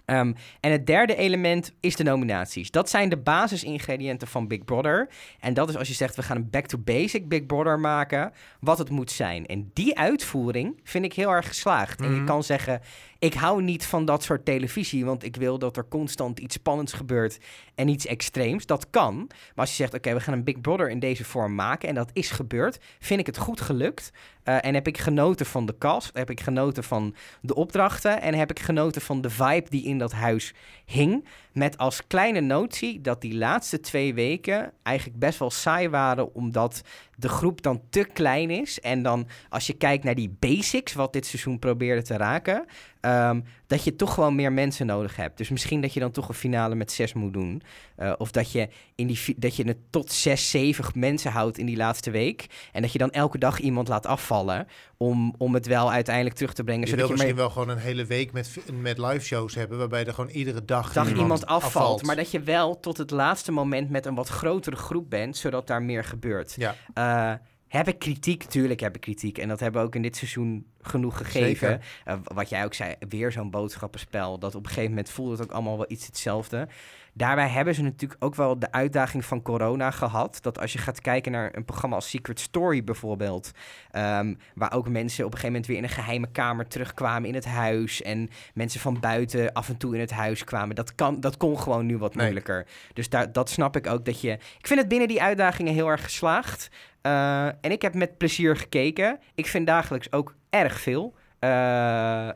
Ehm, en het derde element is de nominaties. Dat zijn de basisingrediënten van Big Brother. En dat is als je zegt, we gaan een back-to-basic Big Brother maken, wat het moet zijn. En die uitvoering vind ik heel erg geslaagd. En je Mhm. kan zeggen, ik hou niet van dat soort televisie, want ik wil dat er constant iets spannends gebeurt en iets extreems. Dat kan. Maar als je zegt, oké, we gaan een Big Brother in deze vorm maken en dat is gebeurd, vind ik het goed gelukt. Eh, en heb ik genoten van de cast, heb ik genoten van de opdrachten en heb ik genoten van de vibe die in dat huis hing. Met als kleine notie dat die laatste twee weken eigenlijk best wel saai waren, omdat de groep dan te klein is. En dan als je kijkt naar die basics, wat dit seizoen probeerde te raken, ehm, dat je toch gewoon meer mensen nodig hebt. Dus misschien dat je dan toch een finale met zes moet doen. Eh, of dat je, in die, dat je het tot zes, zeven mensen houdt in die laatste week. En dat je dan elke dag iemand laat afvallen om, om het wel uiteindelijk terug te brengen. Je zodat wil je maar misschien wel gewoon een hele week met, met live shows hebben, waarbij er gewoon iedere dag, dag iemand afvalt, Maar dat je wel tot het laatste moment met een wat grotere groep bent, zodat daar meer gebeurt. Ja, Eh, heb ik kritiek? Tuurlijk heb ik kritiek. En dat hebben we ook in dit seizoen genoeg gegeven. Eh, wat jij ook zei, weer zo'n boodschappenspel. Dat op een gegeven moment voelde het ook allemaal wel iets hetzelfde. Daarbij hebben ze natuurlijk ook wel de uitdaging van corona gehad. Dat als je gaat kijken naar een programma als Secret Story bijvoorbeeld. ehm, waar ook mensen op een gegeven moment weer in een geheime kamer terugkwamen in het huis. En mensen van buiten af en toe in het huis kwamen. Dat, kan, dat kon gewoon nu wat Nee. moeilijker. Dus daar, dat snap ik ook dat je. Ik vind het binnen die uitdagingen heel erg geslaagd. Eh, en ik heb met plezier gekeken. Ik vind dagelijks ook erg veel. Eh,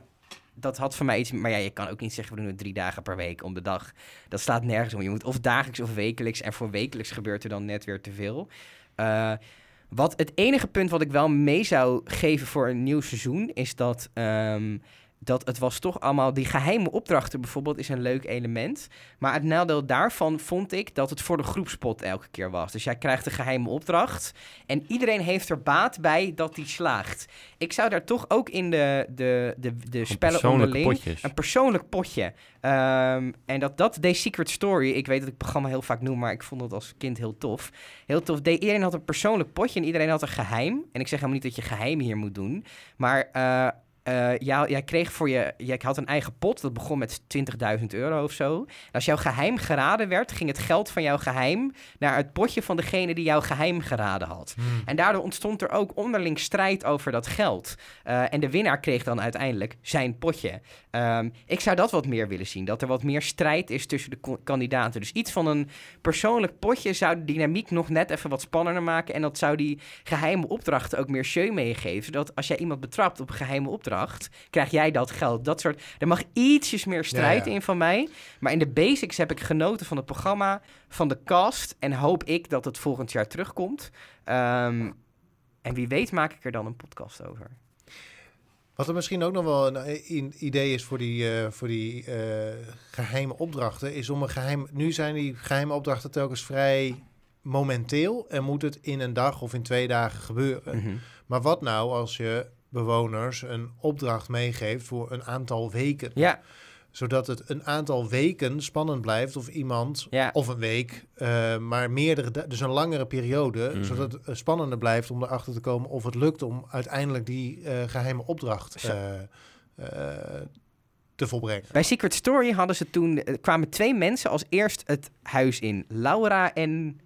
dat had voor mij iets... Maar ja, je kan ook niet zeggen, we doen het drie dagen per week om de dag. Dat slaat nergens om. Je moet of dagelijks of wekelijks. En voor wekelijks gebeurt er dan net weer te veel. Eh, wat het enige punt wat ik wel mee zou geven voor een nieuw seizoen... is dat... ehm, dat het was toch allemaal... Die geheime opdrachten bijvoorbeeld is een leuk element. Maar het nadeel daarvan vond ik dat het voor de groepspot elke keer was. Dus jij krijgt een geheime opdracht. En iedereen heeft er baat bij dat die slaagt. Ik zou daar toch ook in de, de, de, de spellen onderling... potjes. Een persoonlijk potje. Ehm, en dat, dat deed Secret Story. Ik weet dat ik het programma heel vaak noem, maar ik vond het als kind heel tof. Heel tof. Deed, iedereen had een persoonlijk potje en iedereen had een geheim. En ik zeg helemaal niet dat je geheim hier moet doen. Maar eh, eh, jij, jij kreeg voor je... Jij had een eigen pot. Dat begon met 20.000 euro of zo. En als jouw geheim geraden werd, ging het geld van jouw geheim... naar het potje van degene die jouw geheim geraden had. Hmm. En daardoor ontstond er ook onderling strijd over dat geld. Eh, en de winnaar kreeg dan uiteindelijk zijn potje. Ehm, ik zou dat wat meer willen zien. Dat er wat meer strijd is tussen de kandidaten. Dus iets van een persoonlijk potje zou de dynamiek nog net even wat spannender maken. En dat zou die geheime opdrachten ook meer show meegeven. Zodat als jij iemand betrapt op een geheime opdracht, krijg jij dat geld. Dat soort. Er mag ietsjes meer strijd Ja, ja. in van mij. Maar in de basics heb ik genoten van het programma, van de cast. En hoop ik dat het volgend jaar terugkomt. Ehm, en wie weet maak ik er dan een podcast over. Wat er misschien ook nog wel een idee is voor die, eh, voor die eh, geheime opdrachten, is om een geheim. Nu zijn die geheime opdrachten telkens vrij momenteel en moet het in een dag of in twee dagen gebeuren. Mhm. Maar wat nou als je bewoners een opdracht meegeeft voor een aantal weken? Ja, Zodat het een aantal weken spannend blijft of iemand, Ja. of een week, eh, maar meerdere, dus een langere periode, Mhm. zodat het spannender blijft om erachter te komen of het lukt om uiteindelijk die eh, geheime opdracht eh, eh, te volbrengen. bij Secret Story hadden ze toen, kwamen twee mensen als eerst het huis in. Laura en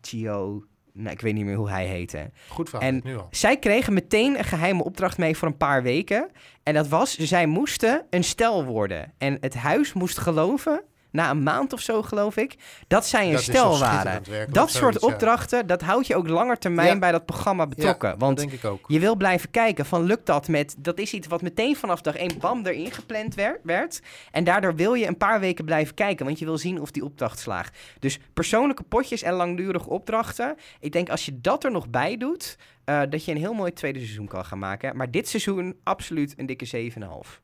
Gio, nou, ik weet niet meer hoe hij heette. Goed verhaal, En- nu al. Zij kregen meteen een geheime opdracht mee voor een paar weken. En dat was, zij moesten een stel worden. En het huis moest geloven, na een maand of zo geloof ik, dat zij een Dat stel waren. werk, Dat soort zoiets, ja. opdrachten, dat houdt je ook langer termijn Ja. bij dat programma betrokken. Ja, Want dat denk ik ook. je wil blijven kijken van lukt dat met... Dat is iets wat meteen vanaf dag één bam erin gepland wer- werd. En daardoor wil je een paar weken blijven kijken. Want je wil zien of die opdracht slaagt. Dus persoonlijke potjes en langdurige opdrachten. Ik denk als je dat er nog bij doet... eh, dat je een heel mooi tweede seizoen kan gaan maken. Maar dit seizoen absoluut een dikke 7,5.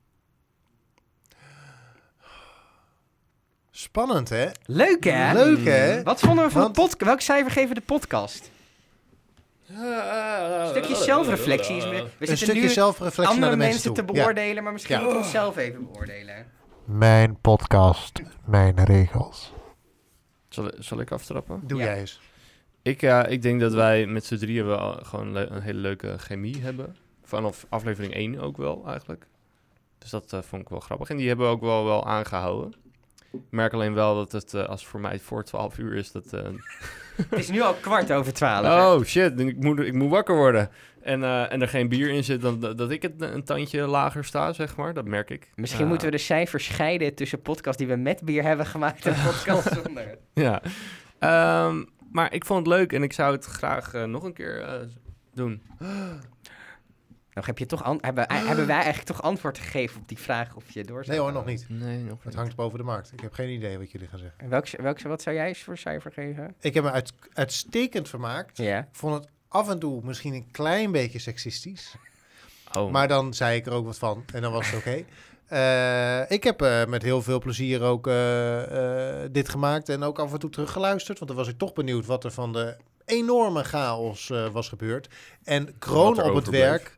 Spannend, hè? Leuk hè? Leuk, hè? Wat vonden we van Want- de podcast? Welk cijfer geven we de podcast? Een stukje zelfreflectie. is- We Een stukje nu zelfreflectie naar andere de mensen mensen te toe. Ja. beoordelen, maar misschien Ja. moeten we onszelf even beoordelen. Mijn podcast, mijn regels. Zal, zal ik aftrappen? Doe Ja. jij eens. Ik, ja, ik denk dat wij met z'n drieën wel gewoon een hele leuke chemie hebben. Vanaf aflevering 1 ook wel, eigenlijk. Dus dat eh, vond ik wel grappig. En die hebben we ook wel, wel aangehouden. Ik merk alleen wel dat het, eh, als het voor mij voor 12 uur is, dat... eh, Het is nu al kwart over twaalf. hè? oh shit, ik moet, ik moet wakker worden. En, eh, en er geen bier in zit, dan dat, ik het een tandje lager sta, zeg maar. Dat merk ik. Misschien moeten we de cijfers scheiden tussen podcasts die we met bier hebben gemaakt en podcasts zonder. Ja. Ehm, maar ik vond het leuk en ik zou het graag nog een keer doen. Nog heb je toch an- hebben, hebben wij eigenlijk toch antwoord gegeven op die vraag of je door zou Nee hoor, nog niet. Nee, nog Het niet. hangt boven de markt. Ik heb geen idee wat jullie gaan zeggen. En Welk, welk, wat zou jij voor cijfer geven? Ik heb me uit, uitstekend vermaakt. Ja. Ik vond het af en toe misschien een klein beetje seksistisch. Oh, Maar dan zei ik er ook wat van en dan was het oké. Eh, ik heb eh, met heel veel plezier ook eh, eh, dit gemaakt en ook af en toe teruggeluisterd. Want dan was ik toch benieuwd wat er van de enorme chaos eh, was gebeurd. En kroon op het werk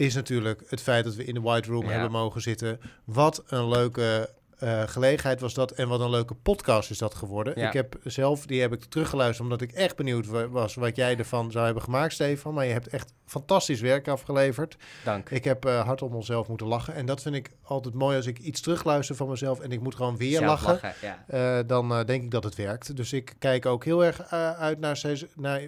is natuurlijk het feit dat we in de White Room Ja. hebben mogen zitten. Wat een leuke eh, gelegenheid was dat en wat een leuke podcast is dat geworden. Ja. Ik heb zelf, die heb ik teruggeluisterd omdat ik echt benieuwd wa- was wat jij ervan zou hebben gemaakt, Stefan. Maar je hebt echt fantastisch werk afgeleverd. Dank. Ik heb eh, hard om mezelf moeten lachen. En dat vind ik altijd mooi als ik iets terugluister van mezelf en ik moet gewoon weer Zelf lachen. ja. eh, dan denk ik dat het werkt. Dus ik kijk ook heel erg uit naar, naar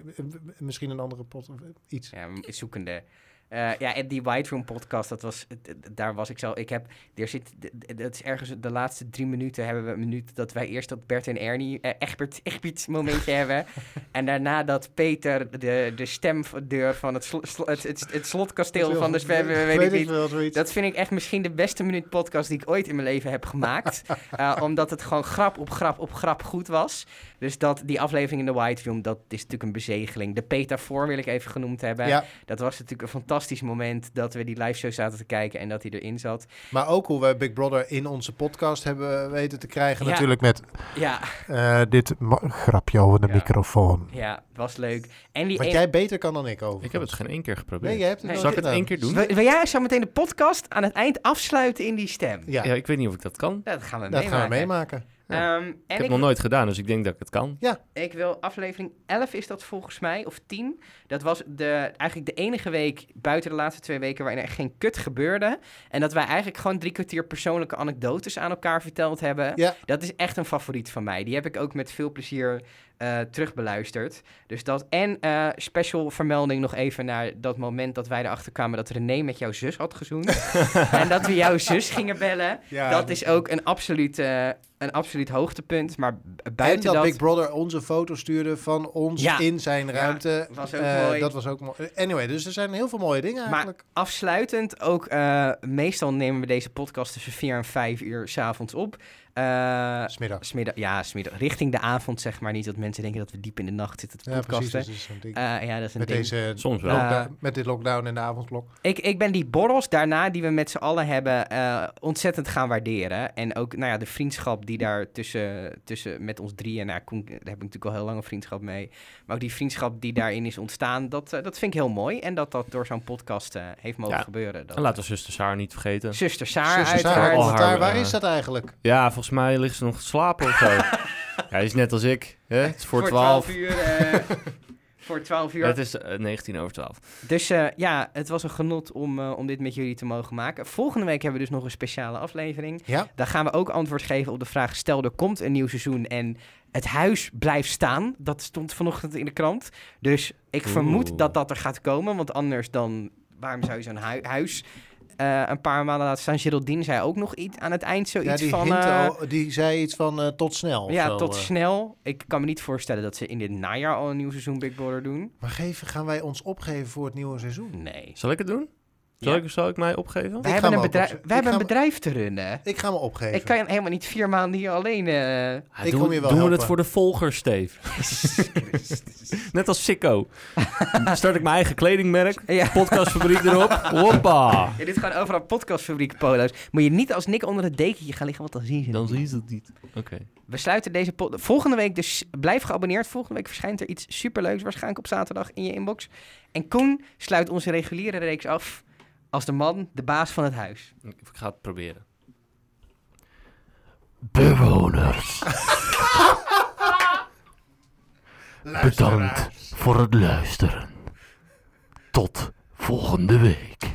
misschien een andere pot of iets. Ja, zoekende. Eh, ja, en die White Room podcast, dat was, daar was ik zo. Ik heb, er zit, dat is ergens de laatste drie minuten hebben we een minuut dat wij eerst dat Bert en Ernie eh, Egbert, Egbert momentje hebben. En daarna dat Peter de, de stemdeur van het, slo- het, het, het slotkasteel van de Zwem, weet, ik niet. Dat vind ik echt misschien de beste minuut podcast die ik ooit in mijn leven heb gemaakt. Eh, omdat het gewoon grap op grap op grap goed was. Dus dat, die aflevering in de White Room, dat is natuurlijk een bezegeling. De Petafoor wil ik even genoemd hebben. Ja, Dat was natuurlijk een fantastisch moment dat we die live show zaten te kijken en dat hij erin zat. maar ook hoe we Big Brother in onze podcast hebben weten te krijgen. Ja. Natuurlijk met Ja, Eh, dit grapje over de Ja. microfoon. ja, het was leuk. En die wat een- jij beter kan dan ik over. ik heb het geen één keer geprobeerd. Nee, jij hebt het Nee. wel Zal ik het één keer doen? Wil, wil jij zo meteen de podcast aan het eind afsluiten in die stem? Ja, Ja, ik weet niet of ik dat kan. Dat gaan we dat meemaken. gaan we meemaken. Ehm, Ik en heb ik, het nog nooit gedaan, dus ik denk dat ik het kan. ik wil aflevering 11 is dat volgens mij, of 10. Dat was de, eigenlijk de enige week buiten de laatste twee weken waarin er geen kut gebeurde. En dat wij eigenlijk gewoon drie kwartier persoonlijke anekdotes aan elkaar verteld hebben. Ja. Dat is echt een favoriet van mij. Die heb ik ook met veel plezier eh terugbeluisterd. Dus dat. En eh, special vermelding nog even naar dat moment dat wij erachter kwamen dat René met jouw zus had gezoend. en dat we jouw zus gingen bellen. Ja, dat is ook een absoluut, eh, een absoluut hoogtepunt. Maar b- En buiten dat, dat. Big Brother onze foto stuurde van ons Ja. in zijn ruimte. was ook Eh, mooi. Dat was ook mooi. Anyway, dus er zijn heel veel mooie dingen Maar eigenlijk. afsluitend ook, eh, meestal nemen we deze podcast tussen 4 en 5 uur s'avonds op. Eh, Smiddags. smiddag, ja, smiddag, richting de avond, zeg maar. Niet dat mensen denken dat we diep in de nacht zitten te Ja, precies. podcasten. Dat is ding. Eh, ja, dat is een met, ding. deze Soms wel. Eh, met dit lockdown en de avondklok. Ik, ik ben die borrels daarna, die we met z'n allen hebben, eh, ontzettend gaan waarderen. En ook nou ja, de vriendschap die daar tussen, tussen met ons drieën, nou, Koen, daar heb ik natuurlijk al heel lang een vriendschap mee. Maar ook die vriendschap die daarin is ontstaan, dat, eh, dat vind ik heel mooi. En dat dat door zo'n podcast eh, heeft mogen Ja. gebeuren. Dat, En laten we zuster Saar niet vergeten. Zuster Saar, Zuster Saar, uiteraard. Want haar, daar, waar is dat eigenlijk? Ja, volgens mij ligt ze nog te slapen of zo. ja, hij is net als ik. Hè? Het is voor, 12. uur. eh, voor 12 uur. Het is eh, 19 over 12. Dus eh, ja, het was een genot om, eh, om dit met jullie te mogen maken. Volgende week hebben we dus nog een speciale aflevering. Ja, Daar gaan we ook antwoord geven op de vraag: stel er komt een nieuw seizoen en het huis blijft staan. Dat stond vanochtend in de krant. Dus ik Oeh. vermoed dat dat er gaat komen, want anders dan waarom zou je zo'n hui- huis eh, een paar maanden laten staan? Geraldine zei ook nog iets aan het eind ja zoiets die, van. hint eh, al- die zei iets van eh, tot snel. of ja, zo, tot snel. Ik kan me niet voorstellen dat ze in dit najaar al een nieuw seizoen Big Brother doen. Maar geven, gaan wij ons opgeven voor het nieuwe seizoen? Nee. Zal ik het doen? Zal, Ja. ik, zal ik mij opgeven? Wij ga hebben, een bedrijf, opzetten. wij Ik hebben een bedrijf te runnen. Ik ga me opgeven. Ik kan helemaal niet vier maanden hier alleen. eh, Ja, Ik kom je wel doen we het voor de volgers, Steve. Net als Sikko. Start ik mijn eigen kledingmerk. Ja. Podcastfabriek erop. Hoppa. Dit gaan overal podcastfabriek polo's. Moet je niet als Nick onder het dekentje gaan liggen, want dan zien ze Dan het niet. zien ze het niet. Oké. We sluiten deze Volgende week dus blijf geabonneerd. Volgende week verschijnt er iets superleuks waarschijnlijk op zaterdag in je inbox. En Koen sluit onze reguliere reeks af als de man, de baas van het huis. Ik, ik ga het proberen. Bewoners. Bedankt voor het luisteren. Tot volgende week.